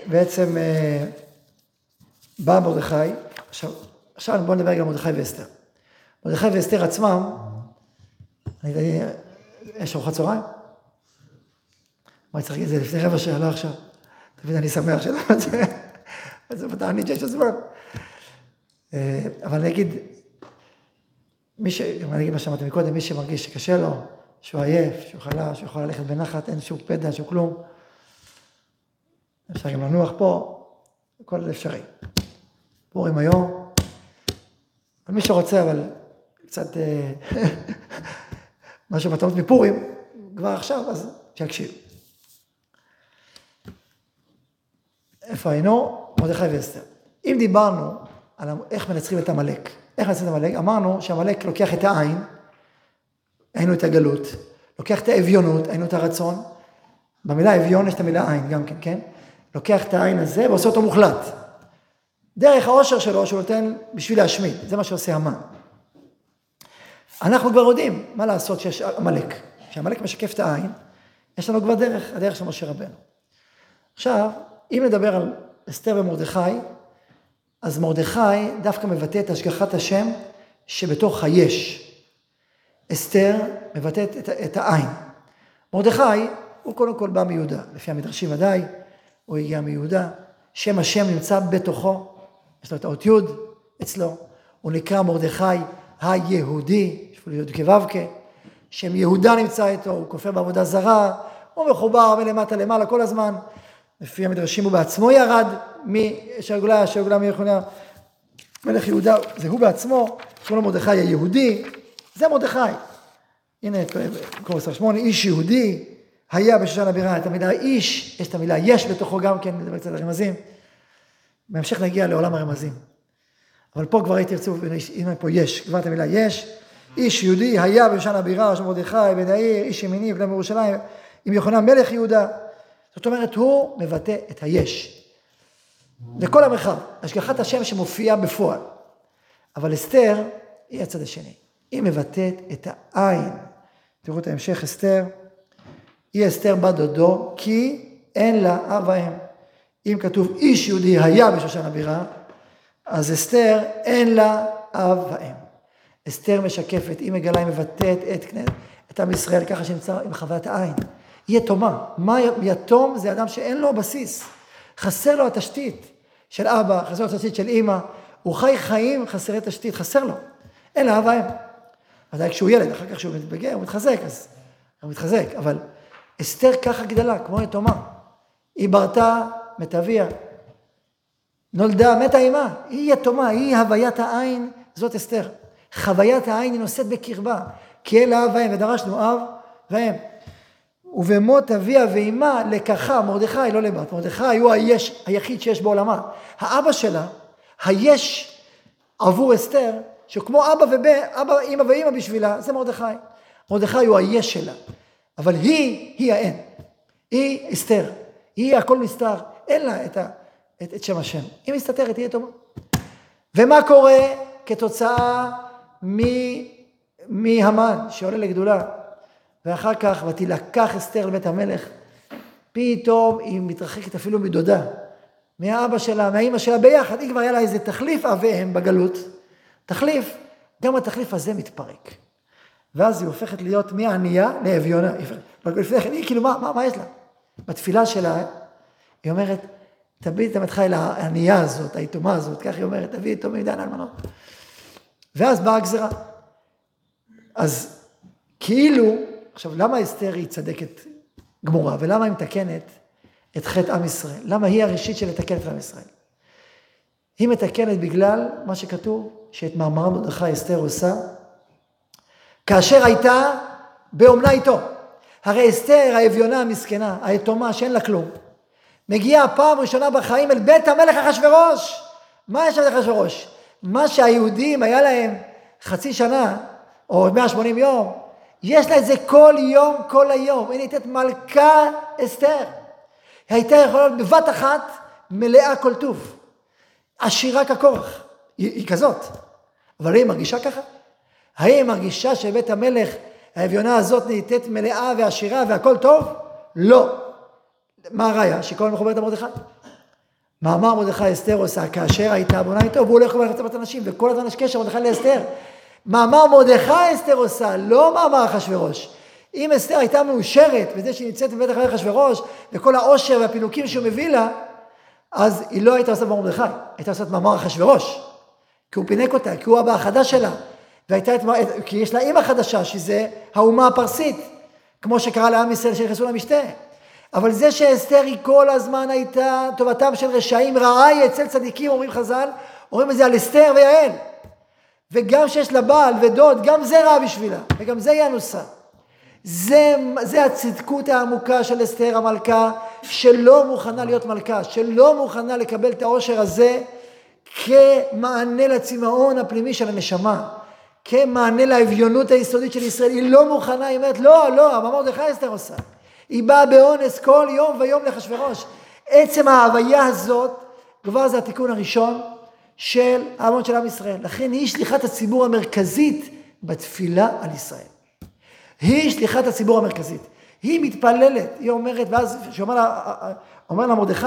בעצם אה, בא מרדכי, עכשיו, עכשיו בואו נדבר גם על מרדכי ואסתר. מרדכי ואסתר עצמם, אני, יש ארוחת צהריים? מה צריך להגיד את זה לפני רבע שעה, לא עכשיו. תמיד אני שמח שלא את זה, זה בתענית שיש הזמן. אה, אבל אני אגיד, מי ש... אני אגיד מה שאמרתי מקודם, מי שמרגיש שקשה לו, שהוא עייף, שהוא חלש, שהוא יכול ללכת בנחת, אין שום פדע, שום כלום. אפשר גם לנוח פה, הכל אפשרי. פורים היום, אבל מי שרוצה, אבל קצת אה, משהו מתנות מפורים, כבר עכשיו, אז שיקשיב. איפה היינו? מרדכי ואסתר. אם דיברנו על איך מנצחים את עמלק, איך מנצחים את עמלק, אמרנו שעמלק לוקח את העין, היינו את הגלות, לוקח את האביונות, היינו את הרצון, במילה אביון יש את המילה עין גם כן, כן? לוקח את העין הזה ועושה אותו מוחלט. דרך העושר שלו שהוא נותן בשביל להשמיד, זה מה שעושה המן. אנחנו כבר יודעים מה לעשות שיש עמלק. כשעמלק משקף את העין, יש לנו כבר דרך, הדרך של משה רבנו. עכשיו, אם נדבר על אסתר ומרדכי, אז מרדכי דווקא מבטא את השגחת השם שבתוך היש. אסתר מבטאת את, את העין. מרדכי הוא קודם כל בא מיהודה, לפי המדרשים ודאי, הוא הגיע מיהודה, שם השם נמצא בתוכו, יש לו את האות י' אצלו, הוא נקרא מרדכי היהודי, יש פה י' כו' שם יהודה נמצא איתו, הוא כופר בעבודה זרה, הוא מחובר מלמטה למעלה כל הזמן, לפי המדרשים הוא בעצמו ירד משגולה, שגולה מיכוניה, מלך יהודה, זה הוא בעצמו, קוראים לו מרדכי היהודי, זה מרדכי. הנה, מקום 28, איש יהודי, היה בשושן הבירה, את המילה איש, יש את המילה יש בתוכו גם כן, נדבר קצת על רמזים. בהמשך נגיע לעולם הרמזים. אבל פה כבר הייתי רוצה, הנה פה יש, כבר את המילה יש. איש יהודי היה בשושן הבירה, של מרדכי, בן העיר, איש ימיני, בני מירושלים, עם יוחנן מלך יהודה. זאת אומרת, הוא מבטא את היש. לכל המרחב, השגחת השם שמופיעה בפועל. אבל אסתר היא הצד השני. היא מבטאת את העין. תראו את ההמשך, אסתר. היא אסתר בת דודו, כי אין לה אב ואם. אם כתוב איש יהודי היה בשושן הבירה, אז אסתר אין לה אב ואם. אסתר משקפת, היא מגלה, היא מבטאת את, את עם ישראל ככה שנמצא עם חוויית העין. היא יתומה. מה יתום? זה אדם שאין לו בסיס. חסר לו התשתית של אבא, חסר לו התשתית של אימא. הוא חי חיים חסרי תשתית, חסר לו. אין לה אב ואם. ודאי כשהוא ילד, אחר כך כשהוא מתבגר, הוא מתחזק, אז הוא מתחזק. אבל אסתר ככה גדלה, כמו יתומה. היא ברתה מת אביה. נולדה, מתה אימה. היא יתומה, היא הוויית העין, זאת אסתר. חוויית העין היא נושאת בקרבה. כי אל האב ואם, ודרשנו אב ואם. ובמות אביה ואימה לקחה, מרדכי, לא לבת, מרדכי הוא היש, היחיד שיש בעולמה. האבא שלה, היש עבור אסתר, שכמו אבא ובן, אבא, אימא ואימא בשבילה, זה מרדכי. מרדכי הוא היש שלה. אבל היא, היא האין. היא אסתר. היא הכל נסתר. אין לה את, ה, את, את שם השם. היא מסתתרת, היא יתומה. ומה קורה כתוצאה מהמן שעולה לגדולה? ואחר כך, ותילקח אסתר לבית המלך, פתאום היא מתרחקת אפילו מדודה, מהאבא שלה, מהאימא שלה ביחד, היא כבר היה לה איזה תחליף אב ואם בגלות, תחליף, גם התחליף הזה מתפרק. ואז היא הופכת להיות מענייה לאביונה. לפני כן, היא כאילו, מה, מה, מה יש לה? בתפילה שלה, היא אומרת, תביא את עמדך אל הענייה הזאת, היתומה הזאת, כך היא אומרת, תביא יתומים דן אלמנות. ואז באה הגזרה. אז כאילו, עכשיו, למה אסתר היא צדקת גמורה, ולמה היא מתקנת את חטא עם ישראל? למה היא הראשית של לתקן את עם ישראל? היא מתקנת בגלל מה שכתוב, שאת מאמר מרדכי אסתר עושה, כאשר הייתה באומנה איתו. הרי אסתר, האביונה המסכנה, היתומה, שאין לה כלום, מגיעה פעם ראשונה בחיים אל בית המלך אחשורוש. מה יש שם לאחשורוש? מה שהיהודים היה להם חצי שנה, או 180 יום, יש לה את זה כל יום, כל היום. היא נהיית מלכה אסתר. היא הייתה יכולה להיות בבת אחת מלאה כל טוב. עשירה כקורח. היא, היא כזאת. אבל היא מרגישה ככה? האם מרגישה שבית המלך, האביונה הזאת נהיית מלאה ועשירה והכל טוב? לא. מה הראיה? שכל מחוברת למרדכי. מאמר מרדכי אסתר עושה כאשר הייתה בונה איתו והוא הולך ומלך את הנשים וכל הזמן יש קשר מרדכי לאסתר. מאמר מרדכי אסתר עושה, לא מאמר אחשורוש. אם אסתר הייתה מאושרת בזה שהיא נמצאת בבית אחרי אחשורוש וכל העושר והפינוקים שהוא מביא לה, אז היא לא הייתה עושה מאמר מרדכי, הייתה עושה מאמר אחשורוש. כי הוא פינק אותה, כי הוא אבא החדש שלה. והייתה את, כי יש לה אימא חדשה, שזה האומה הפרסית, כמו שקרה לעם ישראל שנכנסו למשתה. אבל זה שאסתר היא כל הזמן הייתה טובתם של רשעים, רעה היא אצל צדיקים, אומרים חז"ל, אומרים את זה על אסתר ויעל. וגם שיש לה בעל ודוד, גם זה רע בשבילה, וגם זה היא אנוסה. זה, זה הצדקות העמוקה של אסתר המלכה, שלא מוכנה להיות מלכה, שלא מוכנה לקבל את העושר הזה כמענה לצמאון הפנימי של הנשמה, כמענה לאביונות היסודית של ישראל. היא לא מוכנה, היא אומרת, לא, לא, מה מרדכי אסתר עושה? היא באה באונס כל יום ויום לאחשוורוש. עצם ההוויה הזאת, כבר זה התיקון הראשון של ההמון של עם ישראל. לכן היא שליחת הציבור המרכזית בתפילה על ישראל. היא שליחת הציבור המרכזית. היא מתפללת, היא אומרת, ואז שאומר לה, אומר לה מרדכי,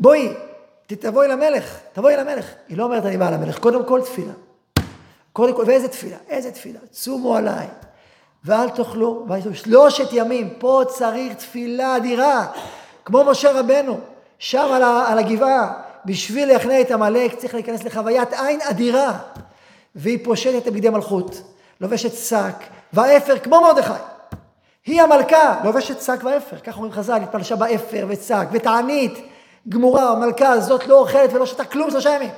בואי, תבואי למלך, תבואי למלך. היא לא אומרת אני באה למלך, קודם כל תפילה. קודם כל, ואיזה תפילה? איזה תפילה? צומו עליי. ואל תאכלו, שלושת ימים, פה צריך תפילה אדירה, כמו משה רבנו, שם על, על הגבעה, בשביל להכנע את עמלק צריך להיכנס לחוויית עין אדירה, והיא פושטת בגדי מלכות, לובשת שק ואפר כמו מרדכי. היא המלכה, לובשת שק ואפר, כך אומרים חז"ל, התפלשה באפר ושק ותענית גמורה, המלכה הזאת לא אוכלת ולא שותה כלום שלושה ימים,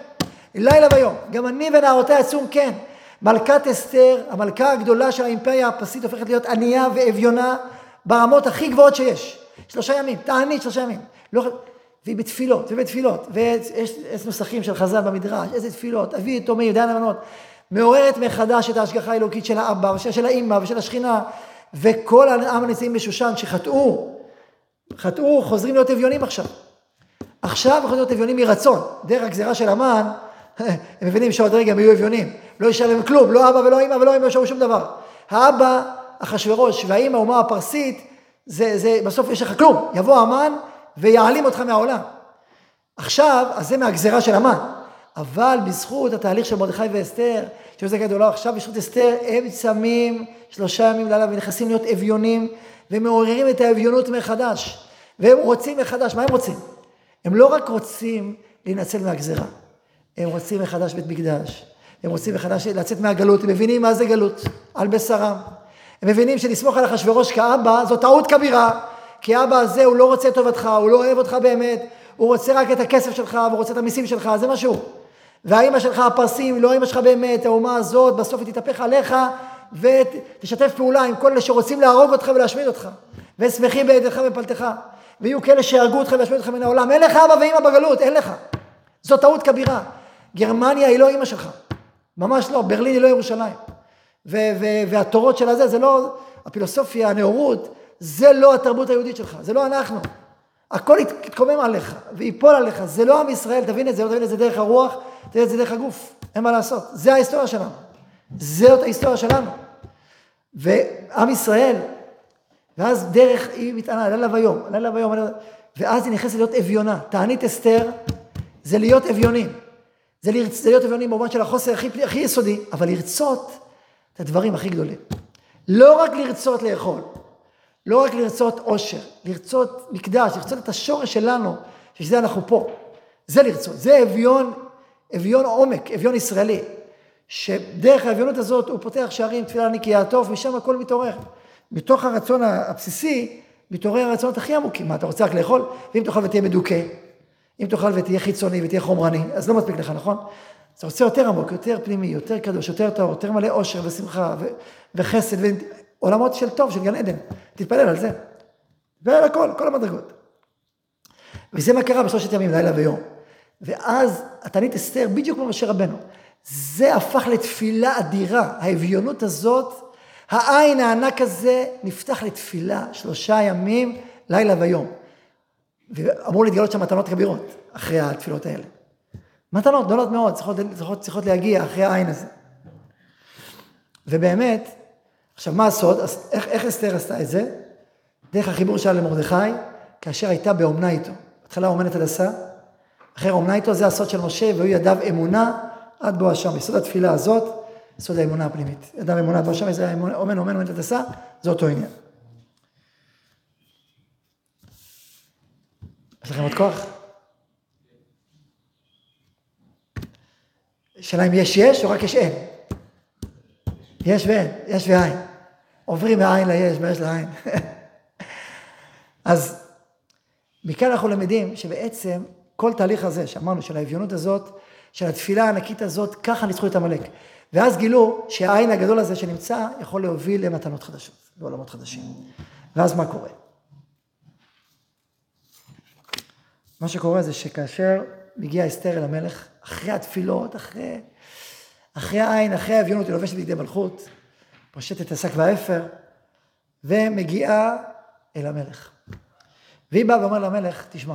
לילה ויום, גם אני ונערותיה עצום כן. מלכת אסתר, המלכה הגדולה של האימפריה הפסית, הופכת להיות ענייה ואביונה ברמות הכי גבוהות שיש. שלושה ימים, תענית שלושה ימים. לא... והיא בתפילות, ובתפילות, ויש נוסחים של חז"ל במדרש, איזה תפילות, אבי יתומים, דיין אלמנות, מעוררת מחדש את ההשגחה האלוקית של האבא, של האימא, ושל השכינה, וכל העם הנמצאים בשושן שחטאו, חטאו, חוזרים להיות אביונים עכשיו. עכשיו יכולים להיות אביונים מרצון, דרך הגזירה של המן, הם מבינים שעוד רגע הם יהיו אביונים, לא יישאר להם כלום, לא אבא ולא אמא ולא אמא לא יישארו שום דבר. האבא, אחשוורוש, והאמא, אומה הפרסית, זה, זה, בסוף יש לך כלום. יבוא המן ויעלים אותך מהעולם. עכשיו, אז זה מהגזרה של המן. אבל בזכות התהליך של מרדכי ואסתר, שזה גדולה, עכשיו בזכות אסתר, הם צמים שלושה ימים לילה ונכנסים להיות אביונים, ומעוררים את האביונות מחדש. והם רוצים מחדש, מה הם רוצים? הם לא רק רוצים להינצל מהגזרה, הם רוצים מחדש בית מקדש, הם רוצים מחדש לצאת מהגלות, הם מבינים מה זה גלות, על בשרם. הם מבינים שלסמוך על אחשוורוש כאבא זו טעות כבירה, כי אבא הזה הוא לא רוצה את טובתך, הוא לא אוהב אותך באמת, הוא רוצה רק את הכסף שלך, והוא רוצה את המיסים שלך, זה מה. והאימא שלך הפרסים, לא האימא שלך באמת, האומה הזאת, בסוף היא תתהפך עליך, ותשתף פעולה עם כל אלה שרוצים להרוג אותך ולהשמיד אותך. ושמחים בידיך ופלטך. ויהיו כאלה שיהרגו אותך וישמידו אותך מן העולם. אין לך אבא ואימא בגלות, אין לך. זו טעות כבירה. גרמניה היא לא אימא שלך. ממש לא, ברלין היא לא ירושלים. והתורות של הזה, זה לא, הפילוסופיה, הנאורות, זה לא התרבות היהודית שלך, זה לא אנחנו. הכל יתקומם עליך ויפול עליך, זה לא עם ישראל, תבין את זה, לא תבין את זה דרך הרוח, תבין את זה דרך הגוף, אין מה לעשות. זה ההיסטוריה שלנו. זאת ההיסטוריה שלנו. ועם ישראל, ואז דרך, היא מתענה, לילה ויום, לילה ויום, ואז היא נכנסת להיות אביונה. תענית אסתר זה להיות אביונים. זה. זה להיות אביונים במובן של החוסר הכי, הכי יסודי, אבל לרצות את הדברים הכי גדולים. לא רק לרצות לאכול, לא רק לרצות עושר, לרצות מקדש, לרצות את השורש שלנו, שזה אנחנו פה. זה לרצות, זה אביון, אביון עומק, אביון ישראלי. שדרך האביונות הזאת הוא פותח שערים, תפילה נקייה טוב, משם הכל מתעורר. מתוך הרצון הבסיסי, מתעורר הרצונות הכי עמוקים. מה, אתה רוצה רק לאכול? ואם תאכל ותהיה מדוכא, אם תאכל ותהיה חיצוני ותהיה חומרני, אז לא מספיק לך, נכון? אתה רוצה יותר עמוק, יותר פנימי, יותר קדוש, יותר טהור, יותר מלא אושר ושמחה ו- וחסד ועולמות של טוב, של גן עדן. תתפלל על זה. ועל הכל, כל המדרגות. וזה מה קרה בשלושת ימים, לילה ויום. ואז התענית אסתר, בדיוק כמו משה רבנו, זה הפך לתפילה אדירה. האביונות הזאת, העין הענק הזה נפתח לתפילה שלושה ימים, לילה ויום. ואמור להתגלות שם מתנות כבירות אחרי התפילות האלה. מתנות גדולות מאוד, צריכות, צריכות, צריכות להגיע אחרי העין הזה. ובאמת, עכשיו מה הסוד? איך, איך אסתר עשתה את זה? דרך החיבור שלה למרדכי, כאשר הייתה באומנה איתו. בהתחלה אומנת הדסה, אחרי אומנה איתו זה הסוד של משה, והיו ידיו אמונה עד בוא השם. יסוד התפילה הזאת, יסוד האמונה הפנימית. ידיו אמונה עד בוא השם, זה אומן, אומן, אומנת הדסה, זה אותו עניין. יש לכם עוד כוח? השאלה אם יש יש או רק יש אין. יש ואין, יש ואין. עוברים מהעין ליש, מהיש לעין. אז מכאן אנחנו למדים שבעצם כל תהליך הזה שאמרנו, של האביונות הזאת, של התפילה הענקית הזאת, ככה ניצחו את עמלק. ואז גילו שהעין הגדול הזה שנמצא יכול להוביל למתנות חדשות, לעולמות חדשים. ואז מה קורה? מה שקורה זה שכאשר מגיע אסתר אל המלך, אחרי התפילות, אחרי, אחרי העין, אחרי האביונות, היא לובשת בידי מלכות, פושטת את השק והאפר, ומגיעה אל המלך. והיא באה ואומרת למלך, תשמע,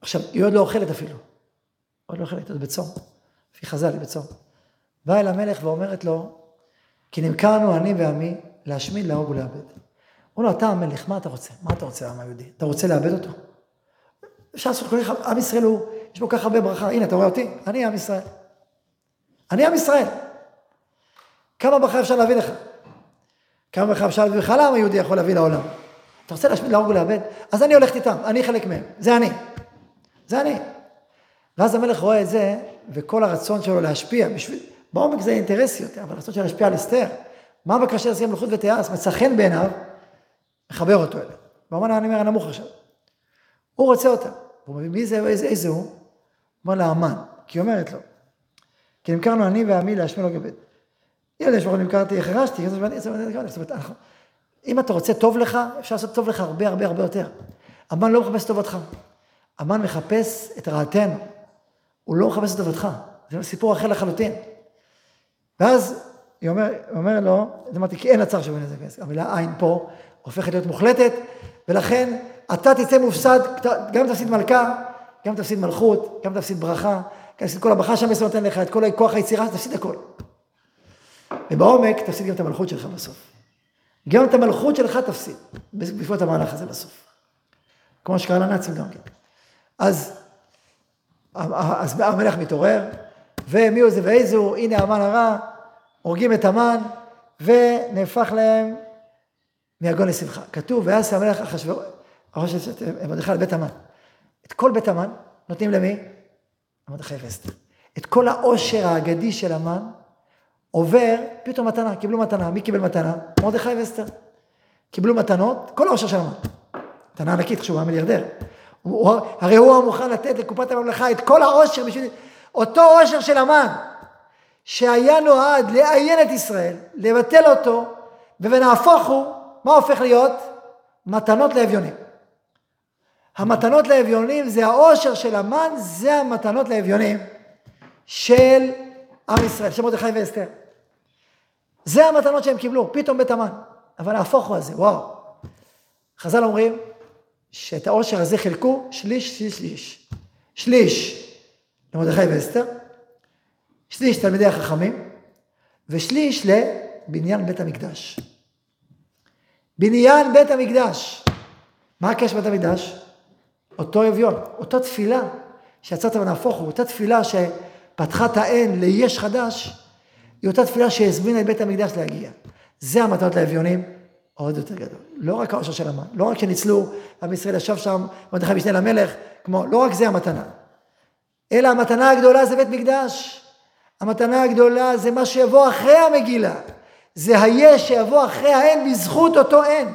עכשיו, היא עוד לא אוכלת אפילו, עוד לא אוכלת, עוד בצום, לפי חז"ל היא בצום. באה אל המלך ואומרת לו, כי נמכרנו אני ועמי להשמיד, להרוג ולאבד. אומר לו, אתה המלך, מה אתה רוצה? מה אתה רוצה, העם היהודי? אתה רוצה לאבד אותו? אפשר לעשות כל כך, עם ישראל הוא, יש בו כך הרבה ברכה. הנה, אתה רואה אותי? אני עם ישראל. אני עם ישראל. כמה ברכה אפשר להביא לך? כמה ברכה אפשר להביא לך? למה יהודי יכול להביא לעולם? אתה רוצה להשמיד, להרוג ולאבד? אז אני הולכת איתם, אני חלק מהם, זה אני. זה אני. ואז המלך רואה את זה, וכל הרצון שלו להשפיע, בשביל, בעומק זה אינטרסי יותר, אבל הרצון שלו להשפיע על אסתר, מה בקשה לשים מלכות ותיאס, מצא חן בעיניו, מחבר אותו אליה. ואומר לה, אני אומר, הנמוך עכשיו. הוא רוצה אותה. הוא אומר, מי זה, איזה, איזה הוא? אומר לה, המן. כי היא אומרת לו, כי נמכרנו אני ועמי להשמיע לו. אם יש ברוך נמכרתי, החרשתי, אם אתה רוצה טוב לך, אפשר לעשות טוב לך הרבה הרבה הרבה יותר. המן לא מחפש טובתך. המן מחפש את רעתנו. הוא לא מחפש את טובתך. זה סיפור אחר לחלוטין. ואז היא אומר, אומר לו, אמרתי, כי אין עצר שבין איזה כסף. המילה עין פה הופכת להיות מוחלטת, ולכן אתה תצא מופסד, גם תפסיד מלכה, גם תפסיד מלכות, גם תפסיד ברכה, גם תפסיד כל הברכה שהמסר נותן לך, את כל כוח היצירה, תפסיד הכל. ובעומק תפסיד גם את המלכות שלך בסוף. גם את המלכות שלך תפסיד, בעקבות המהלך הזה בסוף. כמו שקרה לנאצים גם כן. אז, אז המלך מתעורר, ומי הוא זה ואיזה הוא, הנה המן הרע, הורגים את המן, ונהפך להם מיגון לשמחה. כתוב, ואז המלך אחשוורוש, מרדכי על בית המן. את כל בית המן נותנים למי? מרדכי ואסתר. את כל העושר האגדי של המן עובר פתאום מתנה, קיבלו מתנה. מי קיבל מתנה? מרדכי ואסתר. קיבלו מתנות, כל העושר של המן. מתנה ענקית, חשוב, הוא היה מיליארדר. הרי הוא המוכן לתת לקופת הממלכה את כל העושר בשביל... אותו עושר של המן, שהיה נועד לעיין את ישראל, לבטל אותו, ונהפוך הוא, מה הופך להיות? מתנות לאביונים. המתנות לאביונים זה העושר של המן, זה המתנות לאביונים של עם ישראל, של מרדכי ואסתר. זה המתנות שהם קיבלו, פתאום בית המן. אבל נהפוך הוא על זה, וואו. חז"ל אומרים שאת העושר הזה חילקו שליש, שליש, שליש. שליש למרדכי ואסתר, שליש תלמידי החכמים, ושליש לבניין בית המקדש. בניין בית המקדש. מה הקשר בית המקדש? אותו אביון, אותה תפילה שיצאת ונהפוך הוא, אותה תפילה שפתחה את האין ליש חדש, היא אותה תפילה שהזמינה את בית המקדש להגיע. זה המתנות לאביונים, עוד יותר גדול. לא רק העושר של המן, לא רק שניצלו, עם ישראל ישב שם, מרדכי משנה למלך, כמו, לא רק זה המתנה. אלא המתנה הגדולה זה בית מקדש. המתנה הגדולה זה מה שיבוא אחרי המגילה. זה היש שיבוא אחרי האין בזכות אותו אין.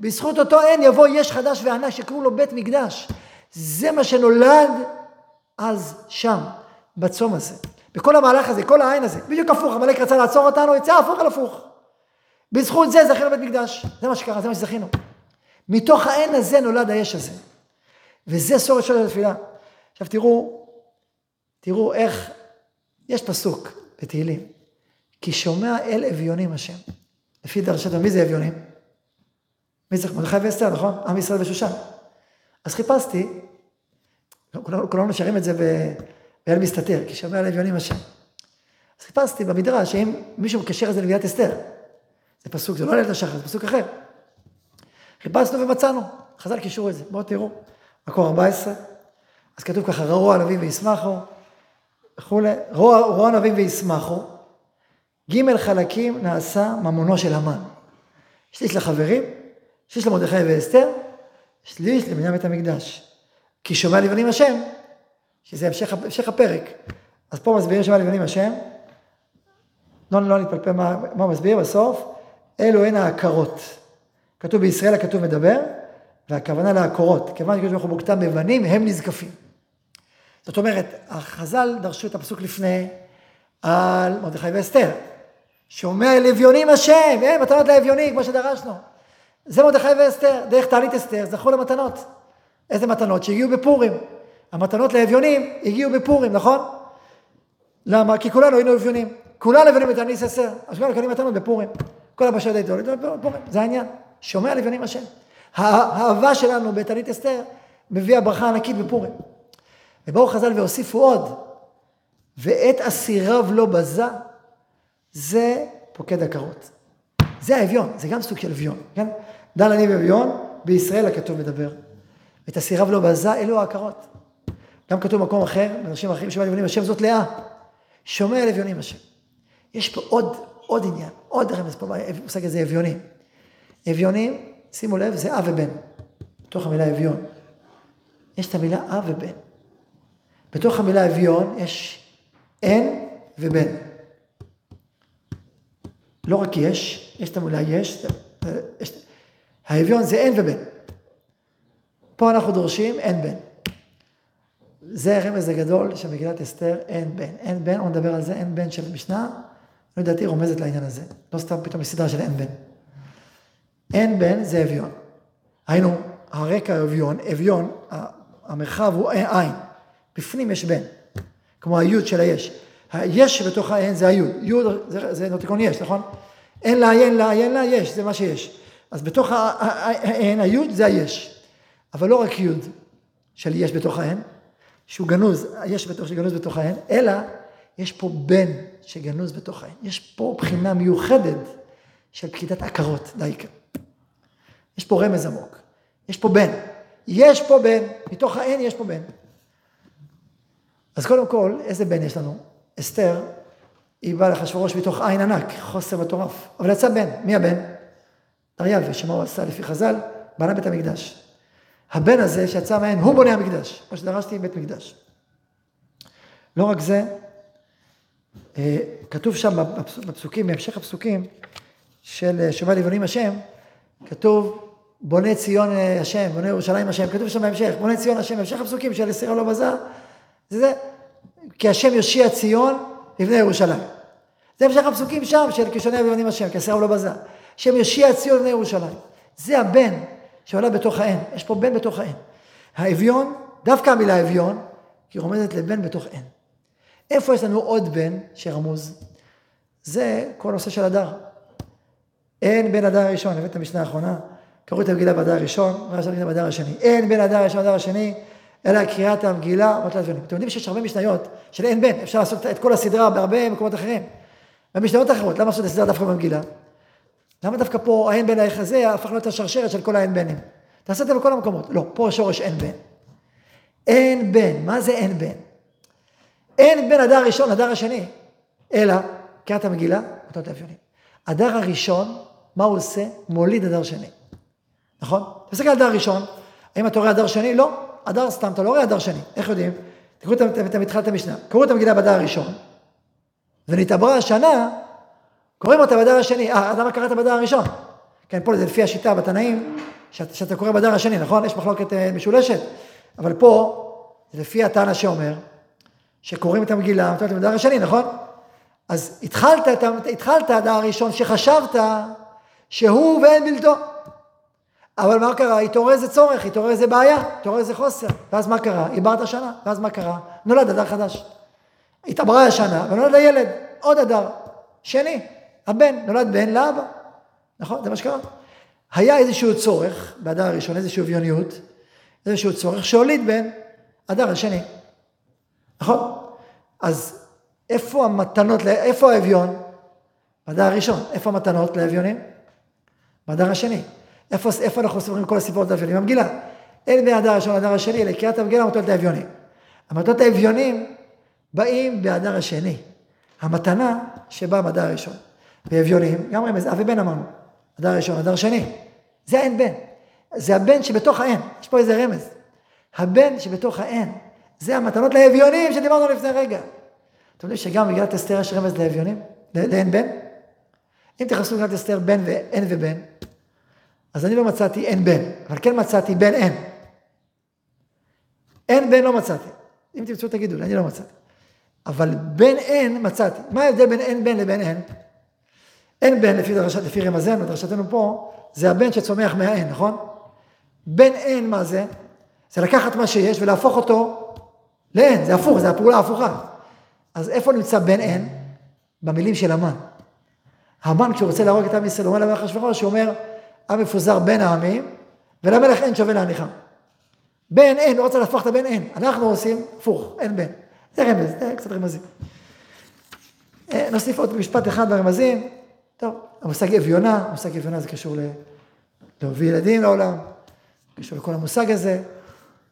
בזכות אותו אין יבוא יש חדש וענק שקראו לו בית מקדש. זה מה שנולד אז שם, בצום הזה. בכל המהלך הזה, כל העין הזה, בדיוק הפוך, עמלק רצה לעצור אותנו, יצא הפוך על הפוך. בזכות זה זכינו בית מקדש, זה מה שקרה, זה מה שזכינו. מתוך העין הזה נולד היש הזה. וזה סורש של התפילה. עכשיו תראו, תראו איך, יש פסוק בתהילים, כי שומע אל אביונים השם. לפי דרשת מי זה אביונים? מי זה? מרדכי ואסתר, נכון? עם ישראל ושושן. אז חיפשתי, כולנו נשארים את זה באל מסתתר, כי שומע אל אביונים השם. אז חיפשתי במדרש, האם מישהו מקשר את זה לביאת אסתר. זה פסוק, זה לא לילד השחר, זה פסוק אחר. חיפשנו ומצאנו, חז"ל קישרו את זה, בואו תראו, מקור 14, אז כתוב ככה, ראו ענבים וישמחו, וכולי, ראו ענבים וישמחו, ג' חלקים נעשה ממונו של המן. שליש לחברים, שליש למרדכי ואסתר, שליש לבניין בית המקדש. כי שומע לבנים השם, שזה המשך, המשך הפרק. אז פה מסבירים שומע לבנים השם, לא, לא נתפלפל מה, מה מסביר בסוף, אלו הן העקרות. כתוב בישראל הכתוב מדבר, והכוונה לעקרות. כיוון שקדוש ברוך הוא מוקטם בבנים, הם נזקפים. זאת אומרת, החז"ל דרשו את הפסוק לפני על מרדכי ואסתר. שומע אל אביונים השם, אין, מתנות לאביונים, כמו שדרשנו. זה מרדכי ואסתר, דרך תענית אסתר, זכו למתנות. איזה מתנות? שהגיעו בפורים. המתנות לאביונים הגיעו בפורים, נכון? למה? כי כולנו היינו אביונים. כולנו אביונים בתענית אסתר, אז כולנו קונים מתנות בפורים. כל הבשל העיתונית, זה העניין. שומע לבנים השם. האהבה שלנו בתענית אסתר מביאה ברכה ענקית בפורים. ובאו חז"ל והוסיפו עוד, ואת אסיריו לא בזה, זה פוקד עקרות. זה האביון, זה גם סוג של אביון, כן? דן אני ואביון, בישראל הכתוב מדבר. ואת אסיריו לא בזה, אלו העקרות. גם כתוב במקום אחר, באנשים אחרים שומע לבנים השם זאת לאה. שומע לביונים השם. יש פה עוד עוד עניין, עוד רמז פה, המושג הזה אביונים. אביונים, שימו לב, זה אב ובן. בתוך המילה אביון. יש את המילה אב ובן. בתוך המילה אביון יש אין ובן. לא רק יש, יש את המילה יש, יש האביון זה אין ובן. פה אנחנו דורשים אין בן. זה הרמז הגדול של מגילת אסתר, אין בן. אין בן, בואו נדבר על זה, אין בן של המשנה, לדעתי רומזת לעניין הזה. לא סתם פתאום סדרה של אין בן. אין בן זה אביון. היינו, הרקע אביון, אביון, המרחב הוא עין. בפנים יש בן, כמו היוד של היש. היש שבתוך האין זה היוד. יוד זה, זה נוטיקון יש, נכון? אין לה, אין לה, אין לה, יש, זה מה שיש. אז בתוך האין, היוד זה היש. אבל לא רק יוד של יש בתוך האין, שהוא גנוז, יש בתוך, שגנוז בתוך האין, אלא יש פה בן שגנוז בתוך האין. יש פה בחינה מיוחדת של פקידת עקרות, דייקה. יש פה רמז עמוק. יש פה בן. יש פה בן, מתוך האין יש פה בן. אז קודם כל, איזה בן יש לנו? אסתר, היא באה לאחשוורוש מתוך עין ענק, חוסר מטורף. אבל יצא בן, מי הבן? אריאל, שמה הוא עשה לפי חז"ל? בנה בית המקדש. הבן הזה שיצא מהן, הוא בונה המקדש, כמו שדרשתי בית מקדש. לא רק זה, אה, כתוב שם בפסוקים, בהמשך הפסוקים של אה, שומע לבנים השם, כתוב בונה ציון אה, השם, בונה ירושלים השם, כתוב שם בהמשך, בונה ציון השם, בהמשך הפסוקים של ישראל לא בזר, זה זה, כי השם יושיע ציון לבני ירושלים. זה המשך הפסוקים שם של כשונה לבנים השם, כי ישראל לא בזר. השם יושיע ציון לבני ירושלים. זה הבן שעולה בתוך האין, יש פה בן בתוך האין. האביון, דווקא המילה אביון, היא רומזת לבן בתוך אין. איפה יש לנו עוד בן שרמוז? זה כל הנושא של הדר. אין בן הדר הראשון, הבאת את המשנה האחרונה, קראו את המגילה בדר הראשון, ואז את בדר השני. אין בין הדר הראשון לדר השני, אלא קריאת המגילה, אמרת לאביונים. אתם יודעים שיש הרבה משניות של אין בן, אפשר לעשות את כל הסדרה בהרבה מקומות אחרים. במשניות אחרות, למה לעשות את הסדרה דווקא במגילה? למה דווקא פה האין בן האיך הזה הפך להיות השרשרת של כל האין בנים? תעשה את זה בכל המקומות. לא, פה שורש אין בן. אין בן, מה זה אין בן? אין בין הדר הראשון לדר השני, אלא קריאת המגילה, אותות האפיונים. הדר הראשון, מה הוא עושה? מוליד הדר שני. נכון? אתה מסתכל על הדר ראשון, האם אתה רואה הדר שני? לא. הדר סתם, אתה לא רואה הדר שני. איך יודעים? תקראו את מתחילת המשנה. קראו את המגילה בדר הראשון, ונתעברה השנה, קוראים אותה בדר השני. אה, אז למה קראת בדר הראשון? כן, פה זה לפי השיטה בתנאים, שאתה, שאתה קורא בדר השני, נכון? יש מחלוקת אה, משולשת. אבל פה, זה לפי הטענה שאומר, שקוראים את המגילה, את המגילה השני, נכון? אז התחלת, התחלת הדר הראשון שחשבת שהוא ואין בלתו. אבל מה קרה? התעורר איזה צורך, התעורר איזה בעיה, התעורר איזה חוסר. ואז מה קרה? איברת שנה, ואז מה קרה? נולד אדר חדש. התעברה השנה, ונולד הילד, עוד אדר, שני. הבן, נולד בן לאבא. נכון? זה מה שקרה. היה איזשהו צורך, באדר הראשון, איזושהי אביוניות, איזשהו צורך שהוליד בן אדר השני. נכון? אז איפה המתנות, איפה האביון? באדר הראשון. איפה המתנות לאביונים? באדר השני. איפה, איפה אנחנו סופרים כל הסיפורות האביונים? המגילה. אין בין הדר הראשון להדר השני, אלא קריאת המגילה המתנות האביונים. המתנות האביונים באים בהדר השני. המתנה שבאה מהדר הראשון. באביונים, גם רמז, אב ובן אמרנו. הדר הראשון, הדר שני. זה האין בן. זה הבן שבתוך האין. יש פה איזה רמז. הבן שבתוך האין. זה המתנות לאביונים שדיברנו לפני רגע. אתם יודעים שגם במגילת אסתר יש רמז לאביונים? לאין בן? אם תכנסו במגילת אסתר בן ואין ובן, אז אני לא מצאתי אין בן, אבל כן מצאתי בן אין. אין בן לא מצאתי. אם תרצו תגידו לי, אני לא מצאתי. אבל בן אין מצאתי. מה ההבדל בין אין בן לבין אין? אין בן, לפי, דרשת, לפי רמזנו, דרשתנו פה, זה הבן שצומח מהאין, נכון? בן אין, מה זה? זה לקחת מה שיש ולהפוך אותו לאין, זה הפוך, זה הפעולה ההפוכה. אז איפה נמצא בן אין? במילים של המן. המן, כשהוא רוצה להרוג את עם ישראל, הוא אומר למלך אחשוורוש, הוא אומר, עם מפוזר בין העמים, ולמלך אין שווה להניחם. בן אין, הוא רוצה להפוך את הבן אין. אנחנו עושים הפוך, אין בן. זה רמז, זה קצת רמזים. אה, נוסיף עוד משפט אחד ברמזים. טוב, המושג אביונה, המושג אביונה זה קשור ל... להוביל ילדים לעולם, קשור לכל המושג הזה,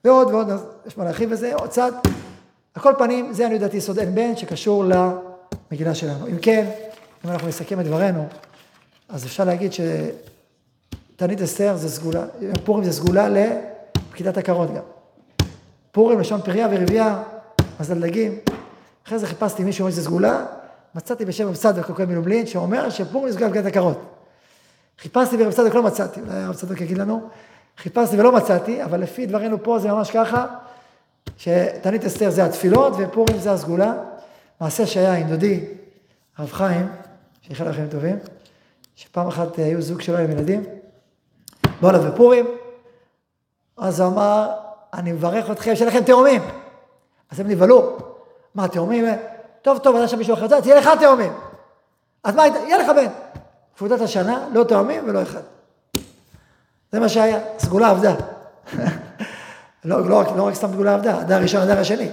ועוד ועוד, יש מה להרחיב בזה, עוד צד. על כל פנים, זה אני יודעת יסוד אין בן שקשור למגילה שלנו. אם כן, אם אנחנו נסכם את דברינו, אז אפשר להגיד שתענית אסתר זה סגולה, פורים זה סגולה לפקידת הקרות גם. פורים, לשון פריה ורבייה, מזל דגים. אחרי זה חיפשתי מישהו אומר שזה סגולה, מצאתי בשם רב צדוק הכהן מלובלין, שאומר שפורים סגולה לפקידת הקרות. חיפשתי ברב צדוק לא מצאתי, אולי הרב צדוק יגיד לנו, חיפשתי ולא מצאתי, אבל לפי דברינו פה זה ממש ככה, שתענית אסתר זה התפילות ופורים זה הסגולה. מעשה שהיה עם דודי, הרב חיים, שיחל לכם טובים, שפעם אחת היו זוג שלו עם ילדים, באו אליו בפורים, אז הוא אמר, אני מברך אתכם, שיהיה לכם תאומים. אז הם נבהלו, מה תאומים? טוב, טוב, היה שם מישהו אחר, תהיה לך תאומים. אז מה, יהיה לך בן. תפודת השנה, לא תאומים ולא אחד. זה מה שהיה, סגולה עבדה. לא, לא, לא רק סתם סגולה עבדה, הדר הראשון, הדר השני.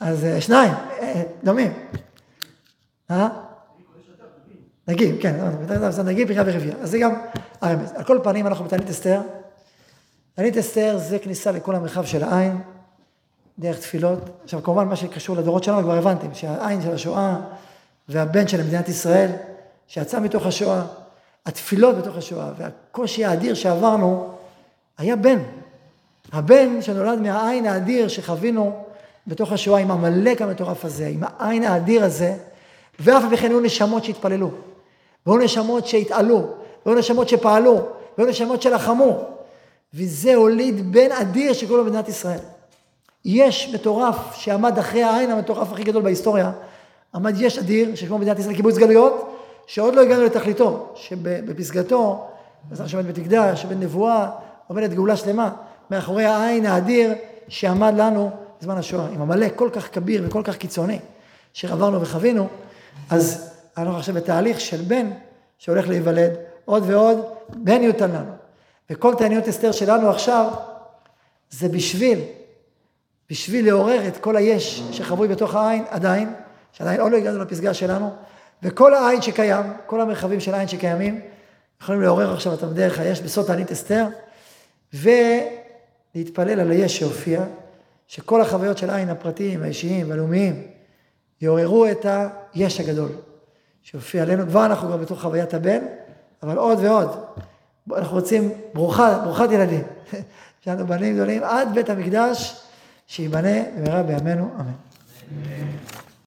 אז אה, שניים, אה, דומים. אה? נגיד, כן, נגיד פריה ורבייה. אז זה גם הרמז. על כל פנים אנחנו בתענית אסתר. תענית אסתר זה כניסה לכל המרחב של העין, דרך תפילות. עכשיו כמובן מה שקשור לדורות שלנו כבר הבנתם, שהעין של השואה והבן של מדינת ישראל, שיצא מתוך השואה, התפילות בתוך השואה והקושי האדיר שעברנו, היה בן. הבן שנולד מהעין האדיר שחווינו בתוך השואה עם עמלק המטורף הזה, עם העין האדיר הזה, ואף על פי כן היו נשמות שהתפללו, והיו נשמות שהתעלו, והיו נשמות שפעלו, והיו נשמות שלחמו, וזה הוליד בן אדיר שקוראים לו מדינת ישראל. יש מטורף שעמד אחרי העין המטורף הכי גדול בהיסטוריה, עמד יש אדיר שקוראים מדינת ישראל קיבוץ גלויות, שעוד לא הגענו לתכליתו, שבפסגתו, בעזרת השם בית שבן נבואה, עומדת גאולה שלמה, מאחורי העין האדיר שעמד לנו בזמן השואה, עם עמלק כל כך כביר וכל כך קיצוני, שעברנו וחווינו, אז אנחנו עכשיו בתהליך של בן שהולך להיוולד, עוד ועוד, בן יותן לנו. וכל תעניות אסתר שלנו עכשיו, זה בשביל, בשביל לעורר את כל היש שחבוי בתוך העין, עדיין, שעדיין עוד לא הגענו לפסגה שלנו, וכל העין שקיים, כל המרחבים של העין שקיימים, יכולים לעורר עכשיו אותם דרך היש בסוד תענית אסתר, ולהתפלל על היש שהופיע, שכל החוויות של העין הפרטיים, האישיים והלאומיים, יעוררו את היש הגדול שהופיע עלינו. כבר אנחנו כבר בתוך חוויית הבן, אבל עוד ועוד. אנחנו רוצים ברוכה, ברוכת ילדים. יש לנו בנים גדולים עד בית המקדש, שייבנה במהרה בימינו, אמן.